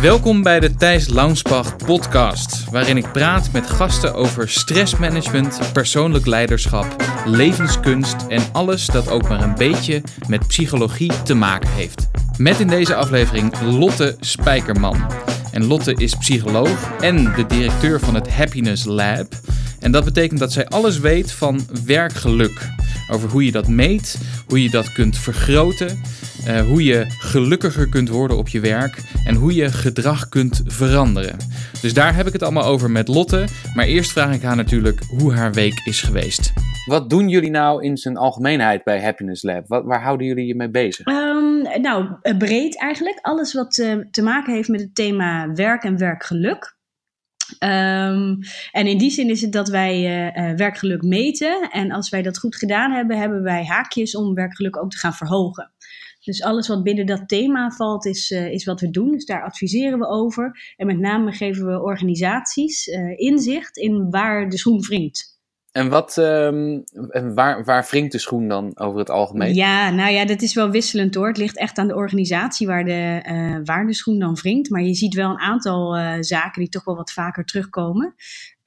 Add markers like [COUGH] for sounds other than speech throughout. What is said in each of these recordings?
Welkom bij de Thijs Launsbach podcast, waarin ik praat met gasten over stressmanagement, persoonlijk leiderschap, levenskunst en alles dat ook maar een beetje met psychologie te maken heeft. Met in deze aflevering Lotte Spijkerman. En Lotte is psycholoog en de directeur van het Happiness Lab. En dat betekent dat zij alles weet van werkgeluk. Over hoe je dat meet, hoe je dat kunt vergroten, uh, hoe je gelukkiger kunt worden op je werk en hoe je gedrag kunt veranderen. Dus daar heb ik het allemaal over met Lotte. Maar eerst vraag ik haar natuurlijk hoe haar week is geweest. Wat doen jullie nou in zijn algemeenheid bij Happiness Lab? Wat, waar houden jullie je mee bezig? Um, nou, breed eigenlijk. Alles wat uh, te maken heeft met het thema werk en werkgeluk. Um, en in die zin is het dat wij uh, werkgeluk meten. En als wij dat goed gedaan hebben, hebben wij haakjes om werkgeluk ook te gaan verhogen. Dus alles wat binnen dat thema valt, is, uh, is wat we doen. Dus daar adviseren we over. En met name geven we organisaties inzicht in waar de schoen wringt. En wat, um, waar, waar wringt de schoen dan over het algemeen? Ja, nou ja, dat is wel wisselend hoor. Het ligt echt aan de organisatie waar de, uh, waar de schoen dan wringt. Maar je ziet wel een aantal uh, zaken die toch wel wat vaker terugkomen.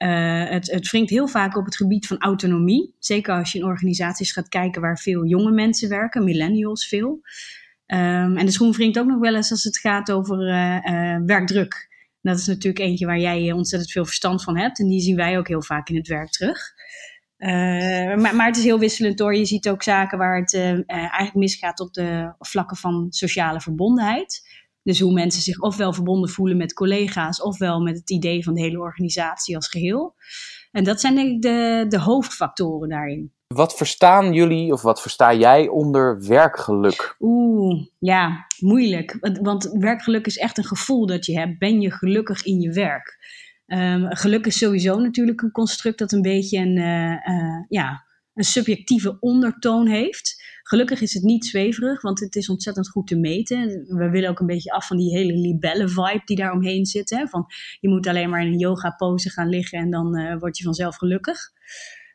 Uh, het, het wringt heel vaak op het gebied van autonomie. Zeker als je in organisaties gaat kijken waar veel jonge mensen werken, millennials veel. Um, en de schoen wringt ook nog wel eens als het gaat over werkdruk. Dat is natuurlijk eentje waar jij ontzettend veel verstand van hebt. En die zien wij ook heel vaak in het werk terug. Maar, maar, het is heel wisselend door. Je ziet ook zaken waar het eigenlijk misgaat op de vlakken van sociale verbondenheid. Dus hoe mensen zich ofwel verbonden voelen met collega's, ofwel met het idee van de hele organisatie als geheel. En dat zijn denk ik de, de hoofdfactoren daarin. Wat verstaan jullie of wat versta jij onder werkgeluk? Oeh, ja, moeilijk. Want werkgeluk is echt een gevoel dat je hebt. Ben je gelukkig in je werk? Um, geluk is sowieso natuurlijk een construct dat een beetje een, uh, uh, ja, een subjectieve ondertoon heeft. Gelukkig is het niet zweverig, want het is ontzettend goed te meten. We willen ook een beetje af van die hele libelle-vibe die daar omheen zit. Hè? Van je moet alleen maar in een yoga-pose gaan liggen en dan uh, word je vanzelf gelukkig.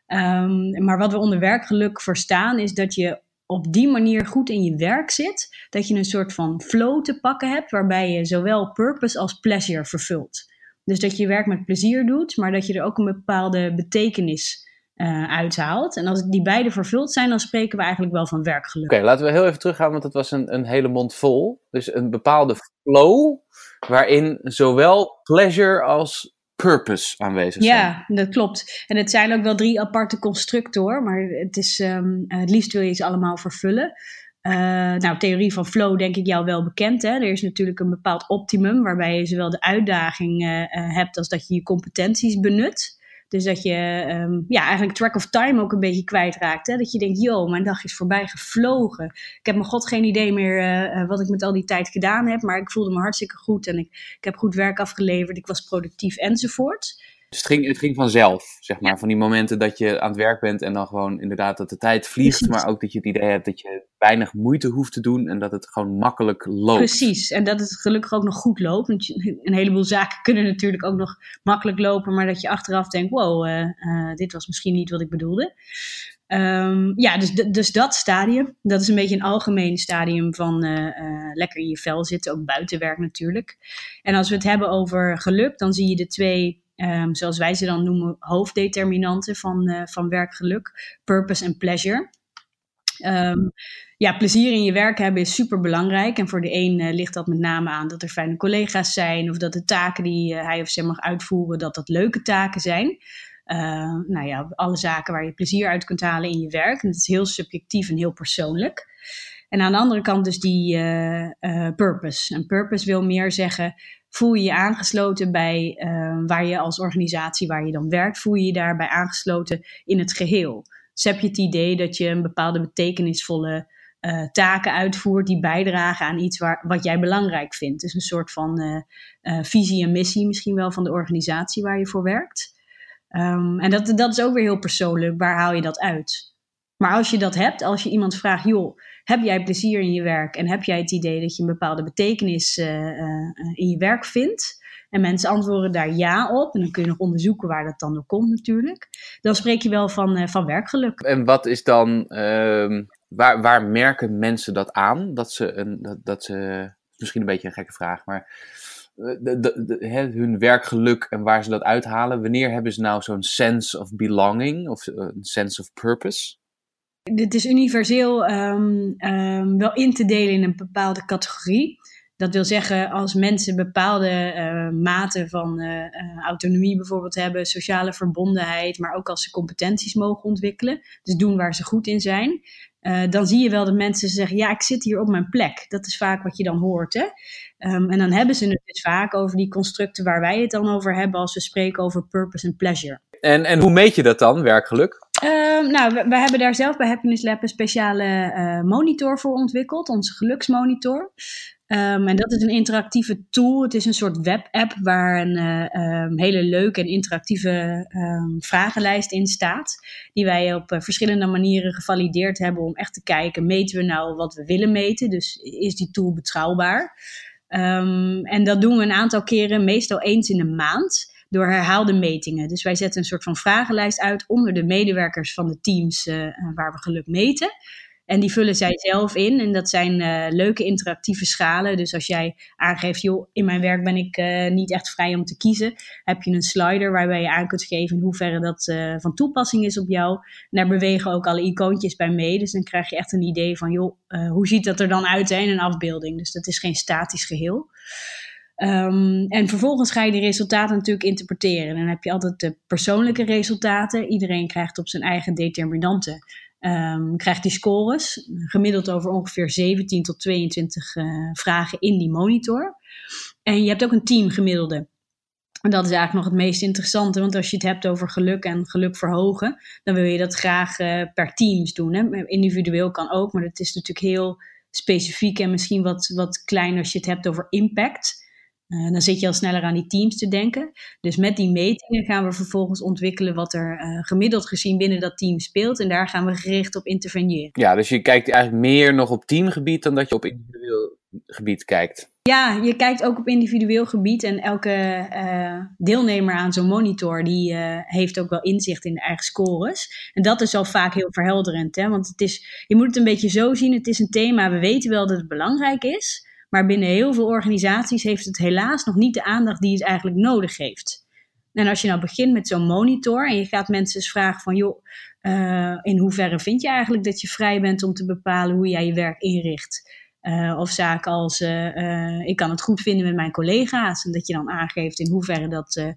Um, maar wat we onder werkgeluk verstaan is dat je op die manier goed in je werk zit. Dat je een soort van flow te pakken hebt, waarbij je zowel purpose als pleasure vervult. Dus dat je je werk met plezier doet, maar dat je er ook een bepaalde betekenis uh, uithaalt. En als die beide vervuld zijn, dan spreken we eigenlijk wel van werkgeluk. Oké, okay, laten we heel even teruggaan, want het was een, een hele mond vol. Dus een bepaalde flow waarin zowel pleasure als purpose aanwezig zijn. Ja, dat klopt. En het zijn ook wel drie aparte constructen hoor, maar het, is, um, het liefst wil je ze allemaal vervullen. Uh, nou, theorie van flow denk ik jou wel bekend. Hè? Er is natuurlijk een bepaald optimum waarbij je zowel de uitdaging uh, hebt als dat je je competenties benut. Dus dat je um, ja, eigenlijk track of time ook een beetje kwijtraakt. Hè? Dat je denkt, joh, mijn dag is voorbij gevlogen. Ik heb mijn god geen idee meer wat ik met al die tijd gedaan heb. Maar ik voelde me hartstikke goed en ik, ik heb goed werk afgeleverd. Ik was productief enzovoort. Dus het ging, het ging vanzelf, zeg maar. Van die momenten dat je aan het werk bent en dan gewoon inderdaad dat de tijd vliegt. Maar ook dat je het idee hebt dat je weinig moeite hoeft te doen en dat het gewoon makkelijk loopt. Precies, en dat het gelukkig ook nog goed loopt. Want je, een heleboel zaken kunnen natuurlijk ook nog makkelijk lopen, maar dat je achteraf denkt: wow, uh, uh, dit was misschien niet wat ik bedoelde. Um, ja, dus, dus dat stadium, dat is een beetje een algemeen stadium van uh, uh, lekker in je vel zitten, ook buitenwerk natuurlijk. En als we het hebben over geluk, dan zie je de twee Um, zoals wij ze dan noemen, hoofddeterminanten van, uh, van werkgeluk, purpose en pleasure. Um, ja, plezier in je werk hebben is super belangrijk. En voor de een uh, ligt dat met name aan dat er fijne collega's zijn, of dat de taken die uh, hij of zij mag uitvoeren, dat dat leuke taken zijn. nou ja, alle zaken waar je plezier uit kunt halen in je werk. En dat is heel subjectief en heel persoonlijk. En aan de andere kant dus die purpose. En purpose wil meer zeggen, voel je je aangesloten bij uh, waar je als organisatie, waar je dan werkt, voel je je daarbij aangesloten in het geheel. Dus heb je het idee dat je een bepaalde betekenisvolle uh, taken uitvoert die bijdragen aan iets waar, wat jij belangrijk vindt. Dus een soort van uh, visie en missie misschien wel van de organisatie waar je voor werkt. Um, en dat, dat is ook weer heel persoonlijk. Waar haal je dat uit? Maar als je dat hebt, als je iemand vraagt, joh, heb jij plezier in je werk en heb jij het idee dat je een bepaalde betekenis uh, uh, in je werk vindt? En mensen antwoorden daar ja op. En dan kun je nog onderzoeken waar dat dan door komt natuurlijk. Dan spreek je wel van, uh, van werkgeluk. En wat is dan, ehm, waar, waar merken mensen dat aan? Dat ze, een, dat, dat ze misschien een beetje een gekke vraag, maar de, de, hun werkgeluk en waar ze dat uithalen. Wanneer hebben ze nou zo'n sense of belonging of een sense of purpose? Dit is universeel um, wel in te delen in een bepaalde categorie. Dat wil zeggen, als mensen bepaalde uh, maten van uh, uh, autonomie bijvoorbeeld hebben, sociale verbondenheid, maar ook als ze competenties mogen ontwikkelen, dus doen waar ze goed in zijn, dan zie je wel dat mensen zeggen, ja, ik zit hier op mijn plek. Dat is vaak wat je dan hoort. Hè? Um, en dan hebben ze het dus vaak over die constructen waar wij het dan over hebben als we spreken over purpose en pleasure. En, en hoe meet je dat dan, werkgeluk? Um, nou, we, hebben daar zelf bij Happiness Lab een speciale uh, monitor voor ontwikkeld, onze geluksmonitor. Um, en dat is een interactieve tool. Het is een soort webapp waar een uh, um, hele leuke en interactieve vragenlijst in staat. Die wij op uh, verschillende manieren gevalideerd hebben om echt te kijken, meten we nou wat we willen meten? Dus is die tool betrouwbaar? en dat doen we een aantal keren, meestal eens in de maand door herhaalde metingen. Dus wij zetten een soort van vragenlijst uit onder de medewerkers van de teams uh, waar we geluk meten. En die vullen zij zelf in. En dat zijn uh, leuke interactieve schalen. Dus als jij aangeeft, joh, in mijn werk ben ik niet echt vrij om te kiezen. Heb je een slider waarbij je aan kunt geven in hoeverre dat van toepassing is op jou. En daar bewegen ook alle icoontjes bij mee. Dus dan krijg je echt een idee van, joh, hoe ziet dat er dan uit in een afbeelding? Dus dat is geen statisch geheel. Um, en vervolgens ga je die resultaten natuurlijk interpreteren. Dan heb je altijd de persoonlijke resultaten. Iedereen krijgt op zijn eigen determinanten um, krijgt die scores. Gemiddeld over ongeveer 17 tot 22 uh, vragen in die monitor. En je hebt ook een teamgemiddelde. En dat is eigenlijk nog het meest interessante, want als je het hebt over geluk en geluk verhogen, dan wil je dat graag uh, per teams doen. Hè? Individueel kan ook, maar dat is natuurlijk heel specifiek en misschien wat, wat kleiner als je het hebt over impact. Uh, dan zit je al sneller aan die teams te denken. Dus met die metingen gaan we vervolgens ontwikkelen wat er uh, gemiddeld gezien binnen dat team speelt. En daar gaan we gericht op interveneren. Ja, dus je kijkt eigenlijk meer nog op teamgebied dan dat je op individueel gebied kijkt. Ja, je kijkt ook op individueel gebied. En elke uh, deelnemer aan zo'n monitor die heeft ook wel inzicht in de eigen scores. En dat is al vaak heel verhelderend. Hè? Want het is, je moet het een beetje zo zien. Het is een thema, we weten wel dat het belangrijk is. Maar binnen heel veel organisaties heeft het helaas nog niet de aandacht die het eigenlijk nodig heeft. En als je nou begint met zo'n monitor en je gaat mensen eens vragen van joh, uh, in hoeverre vind je eigenlijk dat je vrij bent om te bepalen hoe jij je werk inricht? Uh, of zaken als uh, ik kan het goed vinden met mijn collega's en dat je dan aangeeft in hoeverre dat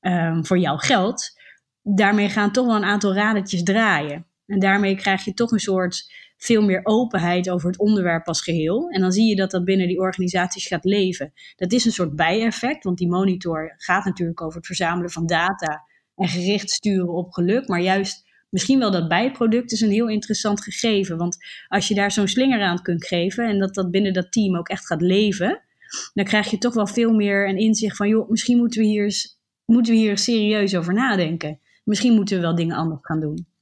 um, voor jou geldt. Daarmee gaan toch wel een aantal radertjes draaien. En daarmee krijg je toch een soort veel meer openheid over het onderwerp als geheel. En dan zie je dat dat binnen die organisaties gaat leven. Dat is een soort bijeffect, want die monitor gaat natuurlijk over het verzamelen van data en gericht sturen op geluk. Maar juist misschien wel dat bijproduct is een heel interessant gegeven. Want als je daar zo'n slinger aan kunt geven en dat dat binnen dat team ook echt gaat leven, dan krijg je toch wel veel meer een inzicht van, joh, misschien moeten we hier, moeten we hier serieus over nadenken. Misschien moeten we wel dingen anders gaan doen.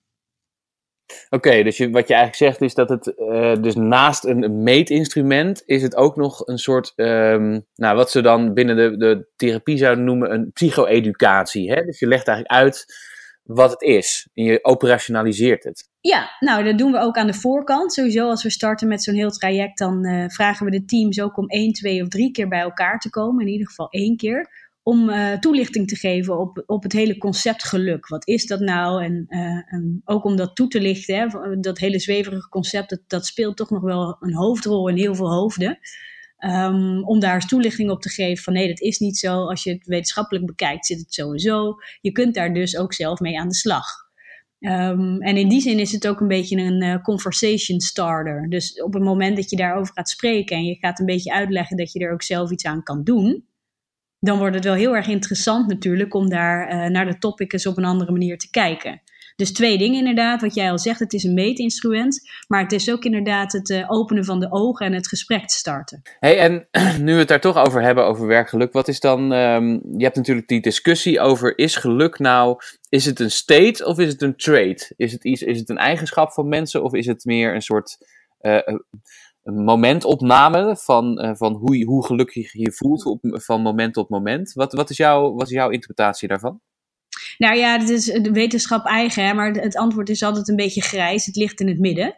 Oké, dus wat je eigenlijk zegt is dat het, uh, dus naast een meetinstrument, is het ook nog een soort, um, nou, wat ze dan binnen de, de therapie zouden noemen, een psycho-educatie. Hè? Dus je legt eigenlijk uit wat het is en je operationaliseert het. Ja, nou, dat doen we ook aan de voorkant. Sowieso als we starten met zo'n heel traject, dan uh, vragen we de teams ook om één, twee of drie keer bij elkaar te komen. In ieder geval één keer om uh, toelichting te geven op, op het hele concept geluk. Wat is dat nou? En, uh, en ook om dat toe te lichten, hè, dat hele zweverige concept, dat, dat speelt toch nog wel een hoofdrol in heel veel hoofden. Um, om daar eens toelichting op te geven van nee, dat is niet zo. Als je het wetenschappelijk bekijkt, zit het sowieso. Je kunt daar dus ook zelf mee aan de slag. Um, en in die zin is het ook een beetje een uh, conversation starter. Dus op het moment dat je daarover gaat spreken en je gaat een beetje uitleggen dat je er ook zelf iets aan kan doen, dan wordt het wel heel erg interessant natuurlijk om daar uh, naar de topic eens op een andere manier te kijken. Dus twee dingen inderdaad, wat jij al zegt, het is een meetinstrument, maar het is ook inderdaad het uh, openen van de ogen en het gesprek te starten. Hey, en [CLEARS THROAT] nu we het daar toch over hebben, over werkgeluk, wat is dan, um, je hebt natuurlijk die discussie over, is geluk nou, is het een state of is het een trait? Is het, iets, is het een eigenschap van mensen of is het meer een soort... Uh, een momentopname van, uh, van hoe, hoe gelukkig je je voelt op, van moment tot moment. Wat, wat, is jouw, wat is jouw interpretatie daarvan? Nou ja, het is wetenschap eigen, hè, maar het antwoord is altijd een beetje grijs. Het ligt in het midden.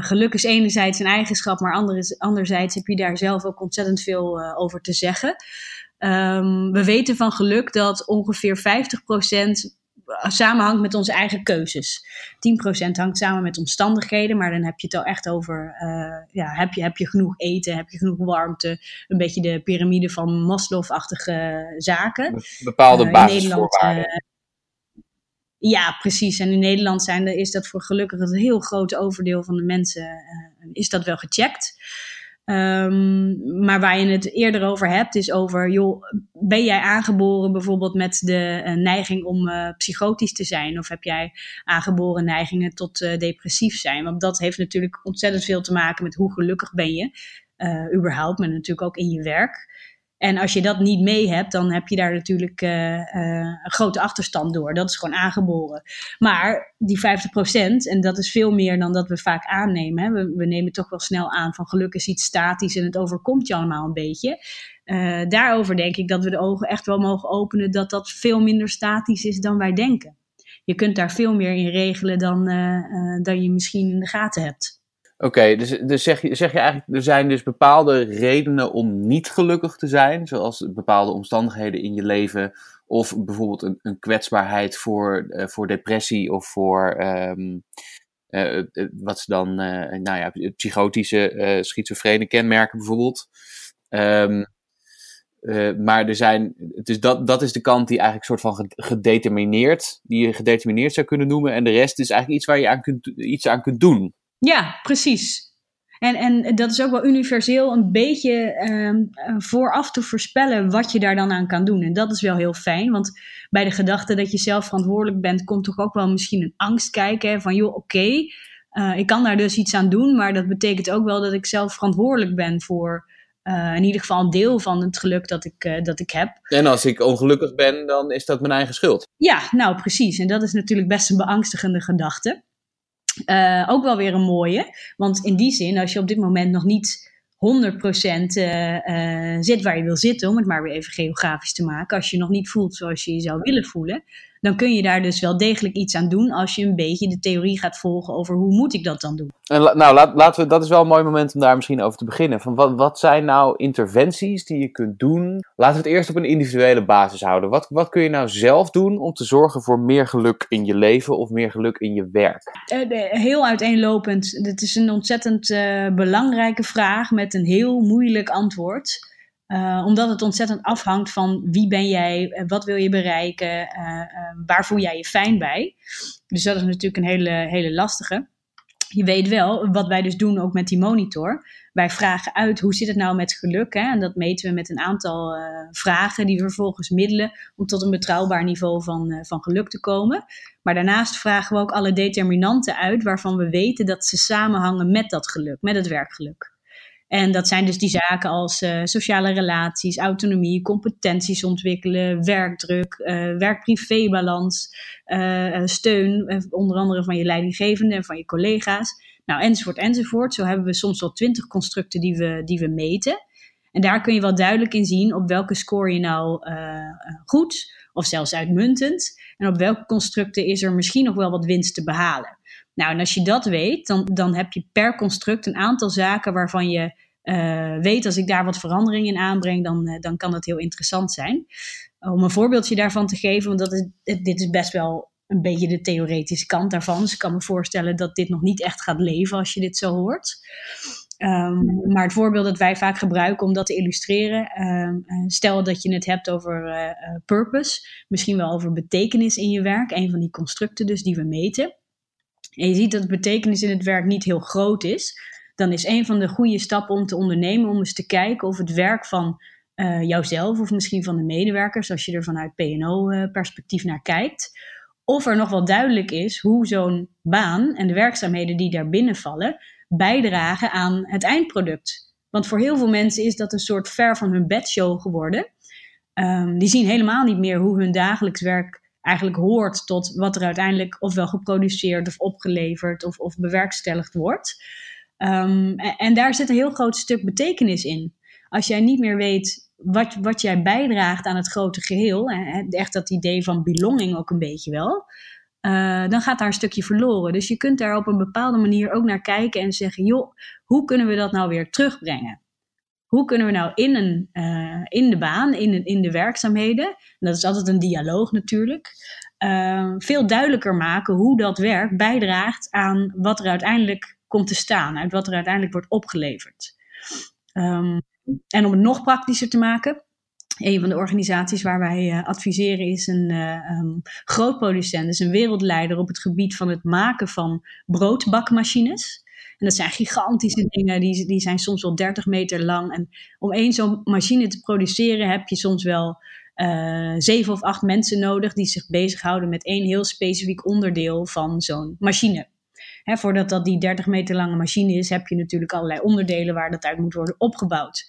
geluk is enerzijds een eigenschap, maar anderzijds heb je daar zelf ook ontzettend veel over te zeggen. Ehm, we weten van geluk dat ongeveer 50% samenhangt met onze eigen keuzes. 10% hangt samen met omstandigheden, maar dan heb je het al echt over: uh, ja, heb, je, heb je genoeg eten, heb je genoeg warmte? Een beetje de piramide van Maslow-achtige zaken. Bepaalde uh, basisvoorwaarden. Uh, ja, precies. En in Nederland zijn, is dat voor gelukkig een heel groot overdeel van de mensen is dat wel gecheckt. Um, maar waar je het eerder over hebt, is over, joh, ben jij aangeboren bijvoorbeeld met de uh, neiging om uh, psychotisch te zijn? Of heb jij aangeboren neigingen tot uh, depressief zijn? Want dat heeft natuurlijk ontzettend veel te maken met hoe gelukkig ben je, überhaupt, maar natuurlijk ook in je werk. En als je dat niet mee hebt, dan heb je daar natuurlijk uh, uh, een grote achterstand door. Dat is gewoon aangeboren. Maar die 50%, en dat is veel meer dan dat we vaak aannemen. Hè. We, we, nemen toch wel snel aan van geluk is iets statisch en het overkomt je allemaal een beetje. Uh, daarover denk ik dat we de ogen echt wel mogen openen dat dat veel minder statisch is dan wij denken. Je kunt daar veel meer in regelen dan, dan je misschien in de gaten hebt. Oké, dus, dus zeg, je, zeg je eigenlijk, er zijn dus bepaalde redenen om niet gelukkig te zijn, zoals bepaalde omstandigheden in je leven, of bijvoorbeeld een, een kwetsbaarheid voor, uh, voor depressie of voor um, uh, wat ze dan, uh, nou ja, psychotische, schizofrene kenmerken bijvoorbeeld. Um, maar er zijn, dus dat, dat is de kant die eigenlijk soort van gedetermineerd, die je gedetermineerd zou kunnen noemen, en de rest is eigenlijk iets waar je aan kunt, iets aan kunt doen. Ja, precies. En, en dat is ook wel universeel een beetje um, vooraf te voorspellen wat je daar dan aan kan doen. En dat is wel heel fijn, want bij de gedachte dat je zelf verantwoordelijk bent, komt toch ook wel misschien een angst kijken. van joh, oké, okay, uh, ik kan daar dus iets aan doen, maar dat betekent ook wel dat ik zelf verantwoordelijk ben voor uh, in ieder geval een deel van het geluk dat ik, uh, dat ik heb. En als ik ongelukkig ben, dan is dat mijn eigen schuld. Ja, nou precies. En dat is natuurlijk best een beangstigende gedachte. Uh, ook wel weer een mooie. Want in die zin, als je op dit moment nog niet 100% uh, uh, zit waar je wil zitten, om het maar weer even geografisch te maken. Als je nog niet voelt zoals je je zou willen voelen, dan kun je daar dus wel degelijk iets aan doen als je een beetje de theorie gaat volgen over hoe moet ik dat dan doen. En nou, laat, laten we, dat is wel een mooi moment om daar misschien over te beginnen. Van wat, wat zijn nou interventies die je kunt doen? Laten we het eerst op een individuele basis houden. Wat, wat kun je nou zelf doen om te zorgen voor meer geluk in je leven of meer geluk in je werk? Uh, heel uiteenlopend. Dit is een ontzettend uh, belangrijke vraag met een heel moeilijk antwoord. Uh, omdat het ontzettend afhangt van wie ben jij, uh, wat wil je bereiken, uh, waar voel jij je fijn bij. Dus dat is natuurlijk een hele, hele lastige. Je weet wel, wat wij dus doen ook met die monitor. Wij vragen uit hoe zit het nou met geluk. Hè? En dat meten we met een aantal vragen die we vervolgens middelen om tot een betrouwbaar niveau van, van geluk te komen. Maar daarnaast vragen we ook alle determinanten uit waarvan we weten dat ze samenhangen met dat geluk, met het werkgeluk. En dat zijn dus die zaken als uh, sociale relaties, autonomie, competenties ontwikkelen, werkdruk, uh, werk-privé-balans, uh, steun, onder andere van je leidinggevende en van je collega's. Nou, enzovoort, enzovoort. Zo hebben we soms wel twintig constructen die we, die we meten. En daar kun je wel duidelijk in zien op welke score je nou goed of zelfs uitmuntend. En op welke constructen is er misschien nog wel wat winst te behalen. Nou, en als je dat weet, dan, dan heb je per construct een aantal zaken waarvan je uh, weet als ik daar wat verandering in aanbreng, dan, uh, dan kan dat heel interessant zijn. Om een voorbeeldje daarvan te geven, want dat is, dit is best wel een beetje de theoretische kant daarvan. Dus ik kan me voorstellen dat dit nog niet echt gaat leven als je dit zo hoort. Um, maar het voorbeeld dat wij vaak gebruiken om dat te illustreren, um, stel dat je het hebt over purpose, misschien wel over betekenis in je werk, een van die constructen dus die we meten. En je ziet dat betekenis in het werk niet heel groot is, dan is een van de goede stappen om te ondernemen om eens te kijken of het werk van uh, jouzelf of misschien van de medewerkers, als je er vanuit PO-perspectief uh, naar kijkt, of er nog wel duidelijk is hoe zo'n baan en de werkzaamheden die daar binnenvallen bijdragen aan het eindproduct. Want voor heel veel mensen is dat een soort ver van hun bedshow geworden. Um, die zien helemaal niet meer hoe hun dagelijks werk eigenlijk hoort tot wat er uiteindelijk ofwel geproduceerd of opgeleverd of, of bewerkstelligd wordt. Um, en, daar zit een heel groot stuk betekenis in. Als jij niet meer weet wat, wat jij bijdraagt aan het grote geheel, echt dat idee van belonging ook een beetje wel, uh, dan gaat daar een stukje verloren. Dus je kunt daar op een bepaalde manier ook naar kijken en zeggen: joh, hoe kunnen we dat nou weer terugbrengen? Hoe kunnen we nou in, een, uh, in de baan, in, in de werkzaamheden, en dat is altijd een dialoog natuurlijk, uh, veel duidelijker maken hoe dat werk bijdraagt aan wat er uiteindelijk komt te staan, uit wat er uiteindelijk wordt opgeleverd. Um, en om het nog praktischer te maken, een van de organisaties waar wij uh, adviseren is een uh, um, groot producent, is een wereldleider op het gebied van het maken van broodbakmachines. En dat zijn gigantische dingen, die, die zijn soms wel 30 meter lang. En om één zo'n machine te produceren heb je soms wel uh, zeven of acht mensen nodig die zich bezighouden met één heel specifiek onderdeel van zo'n machine. Voordat dat die 30 meter lange machine is, heb je natuurlijk allerlei onderdelen waar dat uit moet worden opgebouwd.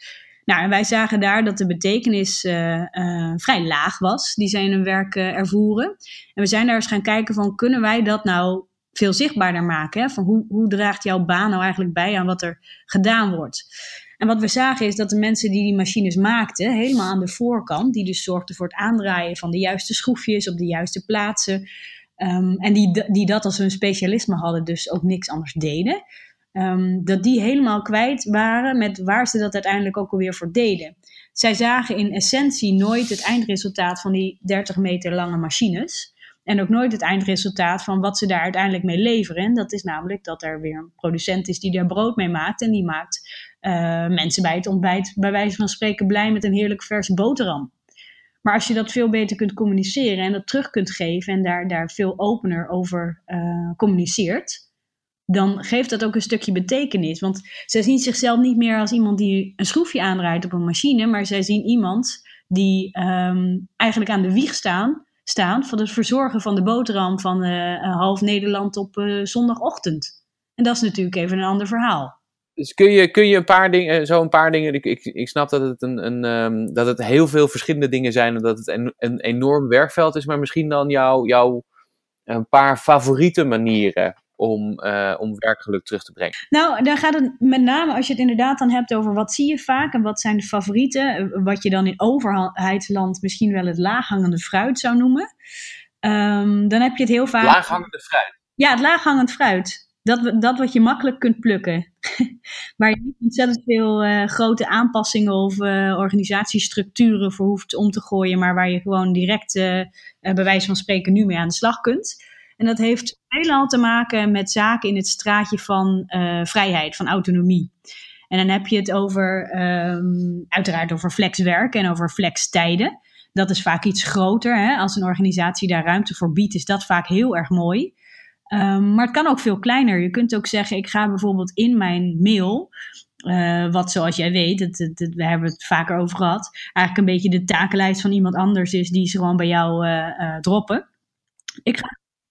Nou, en wij zagen daar dat de betekenis uh, uh, vrij laag was die zij in hun werk uh, ervoeren. En we zijn daar eens gaan kijken van, kunnen wij dat nou veel zichtbaarder maken? Hè? Van hoe, hoe draagt jouw baan nou eigenlijk bij aan wat er gedaan wordt? En wat we zagen is dat de mensen die die machines maakten, helemaal aan de voorkant, die dus zorgden voor het aandraaien van de juiste schroefjes op de juiste plaatsen, um, en die, die dat als hun specialisme hadden, dus ook niks anders deden, um, dat die helemaal kwijt waren met waar ze dat uiteindelijk ook alweer voor deden. Zij zagen in essentie nooit het eindresultaat van die 30 meter lange machines. En ook nooit het eindresultaat van wat ze daar uiteindelijk mee leveren. En dat is namelijk dat er weer een producent is die daar brood mee maakt. En die maakt uh, mensen bij het ontbijt, bij wijze van spreken, blij met een heerlijk vers boterham. Maar als je dat veel beter kunt communiceren en dat terug kunt geven en daar, daar veel opener over uh, communiceert, dan geeft dat ook een stukje betekenis. Want zij zien zichzelf niet meer als iemand die een schroefje aandraait op een machine, maar zij zien iemand die um, eigenlijk aan de wieg staan, staan van het verzorgen van de boterham van uh, half Nederland op uh, zondagochtend. En dat is natuurlijk even een ander verhaal. Dus kun je, kun je een paar dingen, zo een paar dingen. Ik, ik, ik snap dat het, een, een, um, dat het heel veel verschillende dingen zijn en dat het een, een enorm werkveld is, maar misschien dan jouw jou een paar favoriete manieren om, uh, om werkgeluk terug te brengen? Nou, daar gaat het met name als je het inderdaad dan hebt over wat zie je vaak en wat zijn de favorieten. Wat je dan in overheidsland misschien wel het laaghangende fruit zou noemen. Um, dan heb je het heel vaak. Laaghangende fruit? Ja, het laaghangend fruit. Dat, dat wat je makkelijk kunt plukken. [LAUGHS] Waar je niet ontzettend veel uh, grote aanpassingen of uh, organisatiestructuren voor hoeft om te gooien. Maar waar je gewoon direct, uh, bij wijze van spreken, nu mee aan de slag kunt. En dat heeft veelal te maken met zaken in het straatje van vrijheid, van autonomie. En dan heb je het over, um, uiteraard over flexwerk en over flextijden. Dat is vaak iets groter. Hè? Als een organisatie daar ruimte voor biedt, is dat vaak heel erg mooi. Um, maar het kan ook veel kleiner. Je kunt ook zeggen, ik ga bijvoorbeeld in mijn mail, uh, wat zoals jij weet, het, we hebben het vaker over gehad, eigenlijk een beetje de takenlijst van iemand anders is die ze gewoon bij jou uh, uh, droppen. Ik ga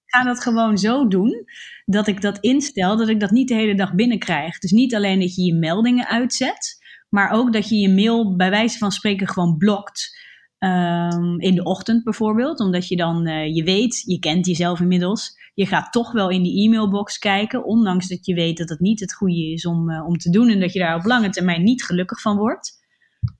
ga dat gewoon zo doen dat ik dat instel, dat ik dat niet de hele dag binnenkrijg. Dus niet alleen dat je je meldingen uitzet, maar ook dat je je mail bij wijze van spreken gewoon blokt. Um, in de ochtend bijvoorbeeld, omdat je dan, je weet, je kent jezelf inmiddels. Je gaat toch wel in die e-mailbox kijken, ondanks dat je weet dat het niet het goede is om, uh, om te doen en dat je daar op lange termijn niet gelukkig van wordt.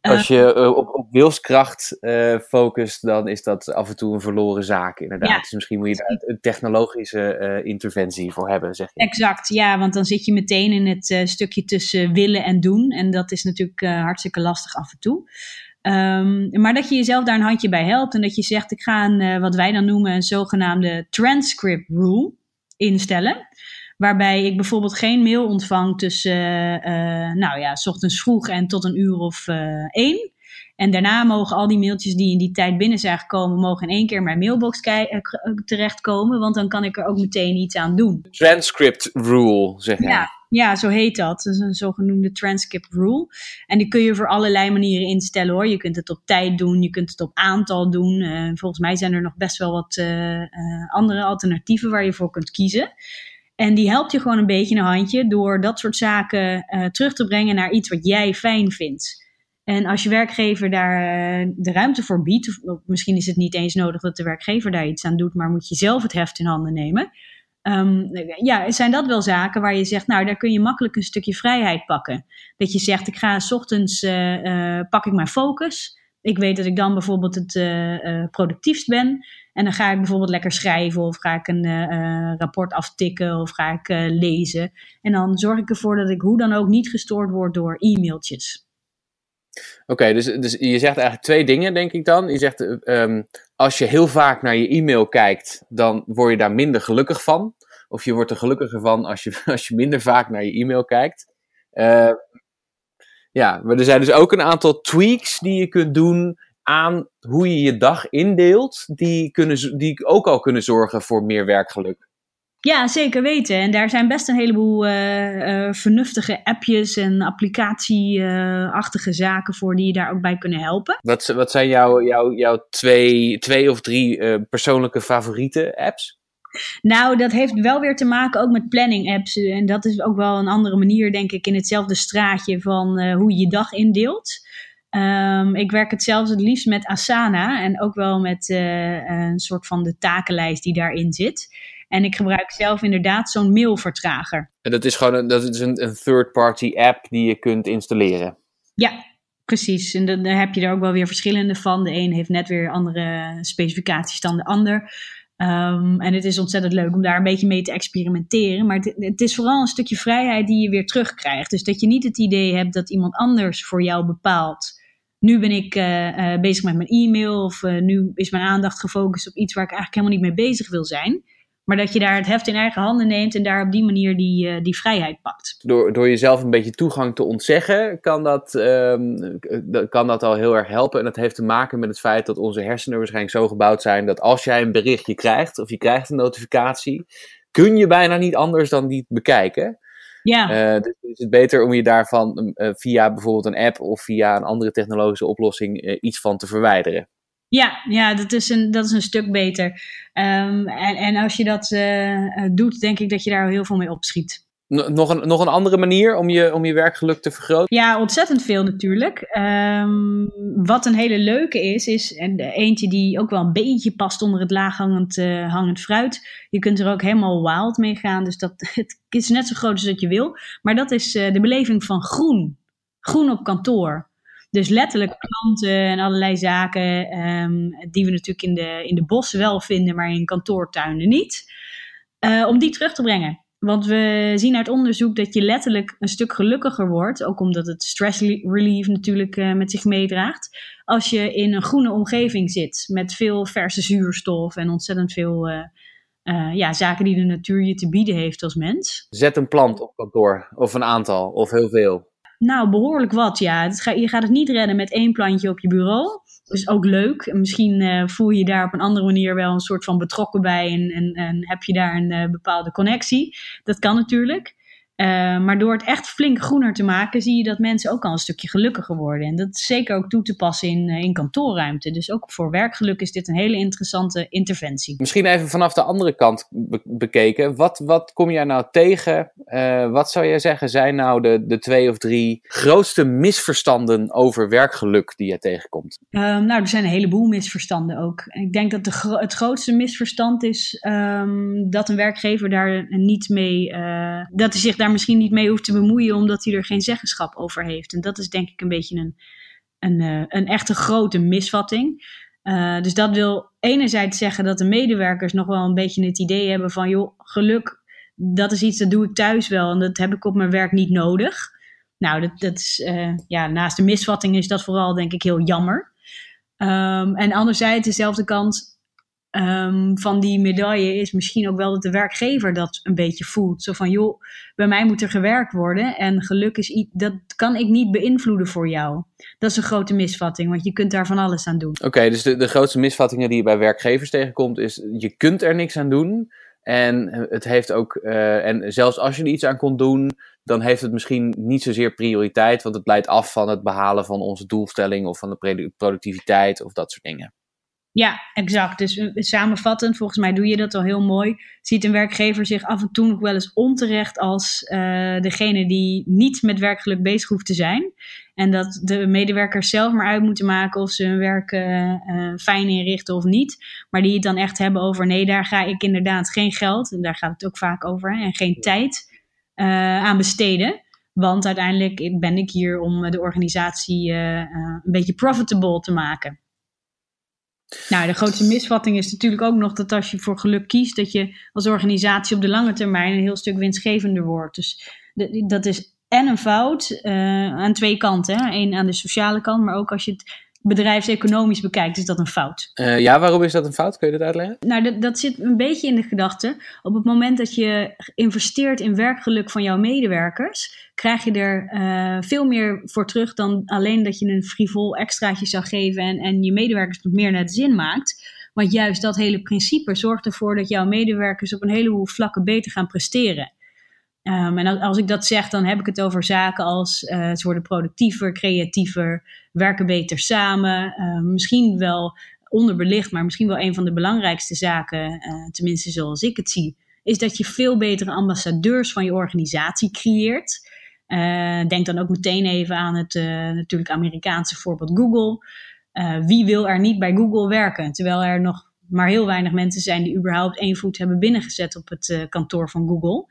Als je uh, op, op wilskracht uh, focust, dan is dat af en toe een verloren zaak, inderdaad. Ja. Dus misschien moet je daar een technologische uh, interventie voor hebben, zeg je. Exact, ja, want dan zit je meteen in het stukje tussen willen en doen. En dat is natuurlijk hartstikke lastig af en toe. Um, maar dat je jezelf daar een handje bij helpt en dat je zegt: ik ga een, wat wij dan noemen een zogenaamde transcript rule instellen. Waarbij ik bijvoorbeeld geen mail ontvang tussen, uh, nou ja, s ochtends vroeg en tot een uur of één. En daarna mogen al die mailtjes die in die tijd binnen zijn gekomen, mogen in één keer in mijn mailbox terechtkomen. Want dan kan ik er ook meteen iets aan doen. Transcript rule, zeg je. Ja, ja, zo heet dat. Dat is een zogenoemde transcript rule. En die kun je voor allerlei manieren instellen hoor. Je kunt het op tijd doen, je kunt het op aantal doen. Uh, volgens mij zijn er nog best wel wat andere alternatieven waar je voor kunt kiezen. En die helpt je gewoon een beetje een handje door dat soort zaken terug te brengen naar iets wat jij fijn vindt. En als je werkgever daar uh, de ruimte voor biedt, misschien is het niet eens nodig dat de werkgever daar iets aan doet, maar moet je zelf het heft in handen nemen. Um, ja, zijn dat wel zaken waar je zegt, nou, daar kun je makkelijk een stukje vrijheid pakken. Dat je zegt, ik ga s ochtends, uh, pak ik mijn focus. Ik weet dat ik dan bijvoorbeeld het productiefst ben. En dan ga ik bijvoorbeeld lekker schrijven of ga ik een rapport aftikken of ga ik lezen. En dan zorg ik ervoor dat ik hoe dan ook niet gestoord word door e-mailtjes. Oké, dus, dus je zegt eigenlijk twee dingen, denk ik dan. Je zegt, um, als je heel vaak naar je e-mail kijkt, dan word je daar minder gelukkig van. Of je wordt er gelukkiger van als je, [LAUGHS] als je minder vaak naar je e-mail kijkt. Uh, ja, maar er zijn dus ook een aantal tweaks die je kunt doen aan hoe je je dag indeelt, die, kunnen, die ook al kunnen zorgen voor meer werkgeluk. Ja, zeker weten. En daar zijn best een heleboel uh, uh, vernuftige appjes en applicatieachtige zaken voor die je daar ook bij kunnen helpen. Wat, wat zijn jouw, twee, twee of drie uh, persoonlijke favoriete apps? Nou, dat heeft wel weer te maken ook met planning apps. En dat is ook wel een andere manier, denk ik, in hetzelfde straatje van uh, hoe je je dag indeelt. Um, ik werk hetzelfde het liefst met Asana en ook wel met uh, een soort van de takenlijst die daarin zit. En ik gebruik zelf inderdaad zo'n mailvertrager. En dat is gewoon een, dat is een, een third-party app die je kunt installeren. Ja, precies. En dan heb je er ook wel weer verschillende van. De een heeft net weer andere specificaties dan de ander. Um, en het is ontzettend leuk om daar een beetje mee te experimenteren. Maar het, het, is vooral een stukje vrijheid die je weer terugkrijgt. Dus dat je niet het idee hebt dat iemand anders voor jou bepaalt. Nu ben ik uh, uh, bezig met mijn e-mail of uh, nu is mijn aandacht gefocust op iets waar ik eigenlijk helemaal niet mee bezig wil zijn. Maar dat je daar het heft in eigen handen neemt en daar op die manier die, uh, die vrijheid pakt. Door, door jezelf een beetje toegang te ontzeggen, kan dat, um, kan dat al heel erg helpen. En dat heeft te maken met het feit dat onze hersenen waarschijnlijk zo gebouwd zijn dat als jij een berichtje krijgt of je krijgt een notificatie, kun je bijna niet anders dan die bekijken. Ja. Uh, dus is het beter om je daarvan uh, via bijvoorbeeld een app of via een andere technologische oplossing iets van te verwijderen. Ja, ja dat, is een, dat is een stuk beter. Um, en, en als je dat uh, doet, denk ik dat je daar heel veel mee opschiet. Nog een, nog een andere manier om je, om je werkgeluk te vergroten? Ja, ontzettend veel natuurlijk. Um, wat een hele leuke is, is en eentje die ook wel een beetje past onder het laaghangend uh, hangend fruit. Je kunt er ook helemaal wild mee gaan, dus dat, [LAUGHS] het is net zo groot als dat je wil. Maar dat is uh, de beleving van groen. Groen op kantoor. Dus letterlijk klanten en allerlei zaken um, die we natuurlijk in de, in de bossen wel vinden, maar in kantoortuinen niet. Uh, om die terug te brengen. Want we zien uit onderzoek dat je letterlijk een stuk gelukkiger wordt, ook omdat het stress relief natuurlijk uh, met zich meedraagt, als je in een groene omgeving zit met veel verse zuurstof en ontzettend veel uh, ja, zaken die de natuur je te bieden heeft als mens. Zet een plant op kantoor, of een aantal, of heel veel. Nou, behoorlijk wat, ja. Ga, je gaat het niet redden met één plantje op je bureau. Is ook leuk. Misschien uh, voel je je daar op een andere manier wel een soort van betrokken bij en, en, en heb je daar een uh, bepaalde connectie. Dat kan natuurlijk. Uh, maar door het echt flink groener te maken, zie je dat mensen ook al een stukje gelukkiger worden. En dat is zeker ook toe te passen in, in kantoorruimte. Dus ook voor werkgeluk is dit een hele interessante interventie. Misschien even vanaf de andere kant be bekeken. Wat, wat kom jij nou tegen? Uh, wat zou jij zeggen zijn nou de, de twee of drie grootste misverstanden over werkgeluk die je tegenkomt? Um, nou, er zijn een heleboel misverstanden ook. Ik denk dat de gro het grootste misverstand is um, dat een werkgever daar niet mee, dat hij zich daar misschien niet mee hoeft te bemoeien, omdat hij er geen zeggenschap over heeft. En dat is denk ik een beetje een, een, uh, een echte grote misvatting. Uh, dus dat wil enerzijds zeggen dat de medewerkers nog wel een beetje het idee hebben van, joh, geluk, dat is iets dat doe ik thuis wel en dat heb ik op mijn werk niet nodig. Nou, dat, dat is, uh, ja, naast de misvatting is dat vooral denk ik heel jammer. Um, en anderzijds, dezelfde kant, um, van die medaille is misschien ook wel dat de werkgever dat een beetje voelt. Zo van, joh, bij mij moet er gewerkt worden en geluk is iets, dat kan ik niet beïnvloeden voor jou. Dat is een grote misvatting, want je kunt daar van alles aan doen. Oké, dus de, de grootste misvattingen die je bij werkgevers tegenkomt is, je kunt er niks aan doen. En het heeft ook, uh, en zelfs als je er iets aan kon doen, dan heeft het misschien niet zozeer prioriteit, want het leidt af van het behalen van onze doelstelling of van de productiviteit of dat soort dingen. Ja, exact. Dus uh, samenvattend, volgens mij doe je dat al heel mooi. Ziet een werkgever zich af en toe nog wel eens onterecht als uh, degene die niet met werkgeluk bezig hoeft te zijn. En dat de medewerkers zelf maar uit moeten maken of ze hun werk uh, fijn inrichten of niet. Maar die het dan echt hebben over nee, daar ga ik inderdaad geen geld, en daar gaat het ook vaak over, hè, en geen tijd aan besteden. Want uiteindelijk ben ik hier om de organisatie een beetje profitable te maken. Nou, de grootste misvatting is natuurlijk ook nog dat als je voor geluk kiest, dat je als organisatie op de lange termijn een heel stuk winstgevender wordt. Dus dat is en een fout aan twee kanten. Eén aan de sociale kant, maar ook als je het bedrijfseconomisch bekijkt, is dat een fout. Uh, ja, waarom is dat een fout? Kun je dat uitleggen? Nou, dat, dat zit een beetje in de gedachte. Op het moment dat je investeert in werkgeluk van jouw medewerkers, krijg je er uh, veel meer voor terug dan alleen dat je een frivol extraatje zou geven en, en je medewerkers wat meer naar de zin maakt. Want juist dat hele principe zorgt ervoor dat jouw medewerkers op een heleboel vlakken beter gaan presteren. Um, en als ik dat zeg, dan heb ik het over zaken als uh, ze worden productiever, creatiever, werken beter samen. Uh, misschien wel onderbelicht, maar misschien wel een van de belangrijkste zaken, uh, tenminste zoals ik het zie, is dat je veel betere ambassadeurs van je organisatie creëert. denk dan ook meteen even aan het natuurlijk Amerikaanse voorbeeld Google. wie wil er niet bij Google werken? Terwijl er nog maar heel weinig mensen zijn die überhaupt één voet hebben binnengezet op het kantoor van Google.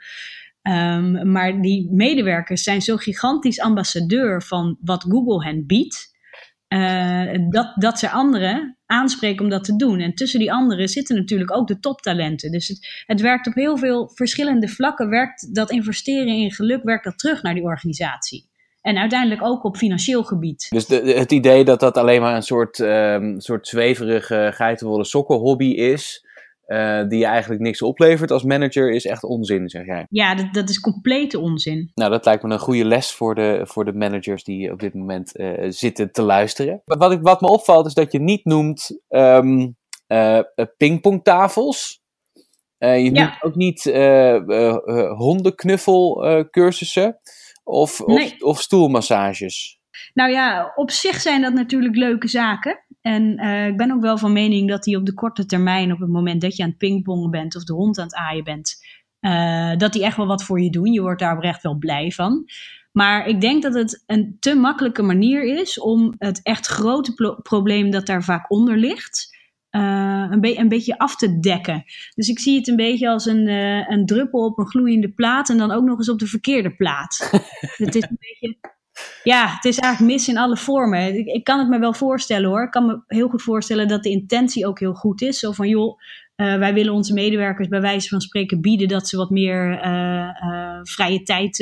Um, maar die medewerkers zijn zo gigantisch ambassadeur van wat Google hen biedt. Uh, dat, dat ze anderen aanspreken om dat te doen. En tussen die anderen zitten natuurlijk ook de toptalenten. Dus het, het werkt op heel veel verschillende vlakken. Werkt dat investeren in geluk, werkt dat terug naar die organisatie. En uiteindelijk ook op financieel gebied. Dus de, het idee dat dat alleen maar een soort, um, soort zweverige geitenwolle sokken hobby is. Uh, die je eigenlijk niks oplevert als manager, is echt onzin, zeg jij. Ja, dat, dat is complete onzin. Nou, dat lijkt me een goede les voor de, voor de managers die op dit moment uh, zitten te luisteren. Wat, ik, wat me opvalt is dat je niet noemt um, uh, pingpongtafels. je ja. noemt ook niet hondenknuffelcursussen of, nee. of, of stoelmassages. Nou ja, op zich zijn dat natuurlijk leuke zaken. En uh, ik ben ook wel van mening dat die op de korte termijn, op het moment dat je aan het pingpongen bent of de hond aan het aaien bent, uh, dat die echt wel wat voor je doen. Je wordt daar oprecht wel blij van. Maar ik denk dat het een te makkelijke manier is om het echt grote probleem dat daar vaak onder ligt, uh, een, be een, beetje af te dekken. Dus ik zie het een beetje als een, een druppel op een gloeiende plaat en dan ook nog eens op de verkeerde plaat. [LAUGHS] het is een beetje ja, het is eigenlijk mis in alle vormen. Ik, ik, kan het me wel voorstellen hoor. Ik kan me heel goed voorstellen dat de intentie ook heel goed is. Zo van joh, uh, wij willen onze medewerkers bij wijze van spreken bieden dat ze wat meer uh, uh, vrije tijd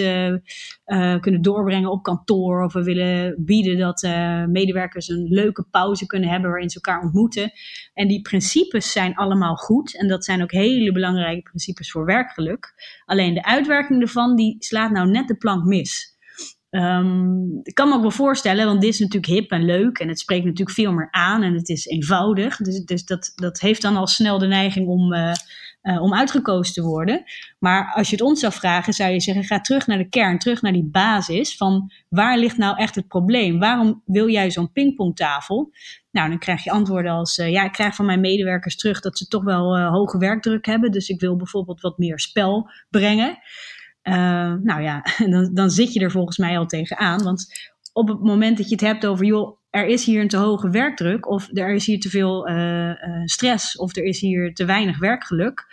kunnen doorbrengen op kantoor. Of we willen bieden dat medewerkers een leuke pauze kunnen hebben waarin ze elkaar ontmoeten. En die principes zijn allemaal goed. En dat zijn ook hele belangrijke principes voor werkgeluk. Alleen de uitwerking ervan, die slaat nou net de plank mis. Um, ik kan me ook wel voorstellen, want dit is natuurlijk hip en leuk en het spreekt natuurlijk veel meer aan en het is eenvoudig. Dus, dus dat, dat heeft dan al snel de neiging om, uh, uh, om uitgekozen te worden. Maar als je het ons zou vragen, zou je zeggen: ga terug naar de kern, terug naar die basis van waar ligt nou echt het probleem? Waarom wil jij zo'n pingpongtafel? Nou, dan krijg je antwoorden als: uh, ja, ik krijg van mijn medewerkers terug dat ze toch wel hoge werkdruk hebben, dus ik wil bijvoorbeeld wat meer spel brengen. Uh, nou ja, [LAUGHS] dan, dan zit je er volgens mij al tegenaan. Want op het moment dat je het hebt over, joh, er is hier een te hoge werkdruk, of er is hier te veel uh, uh, stress, of er is hier te weinig werkgeluk,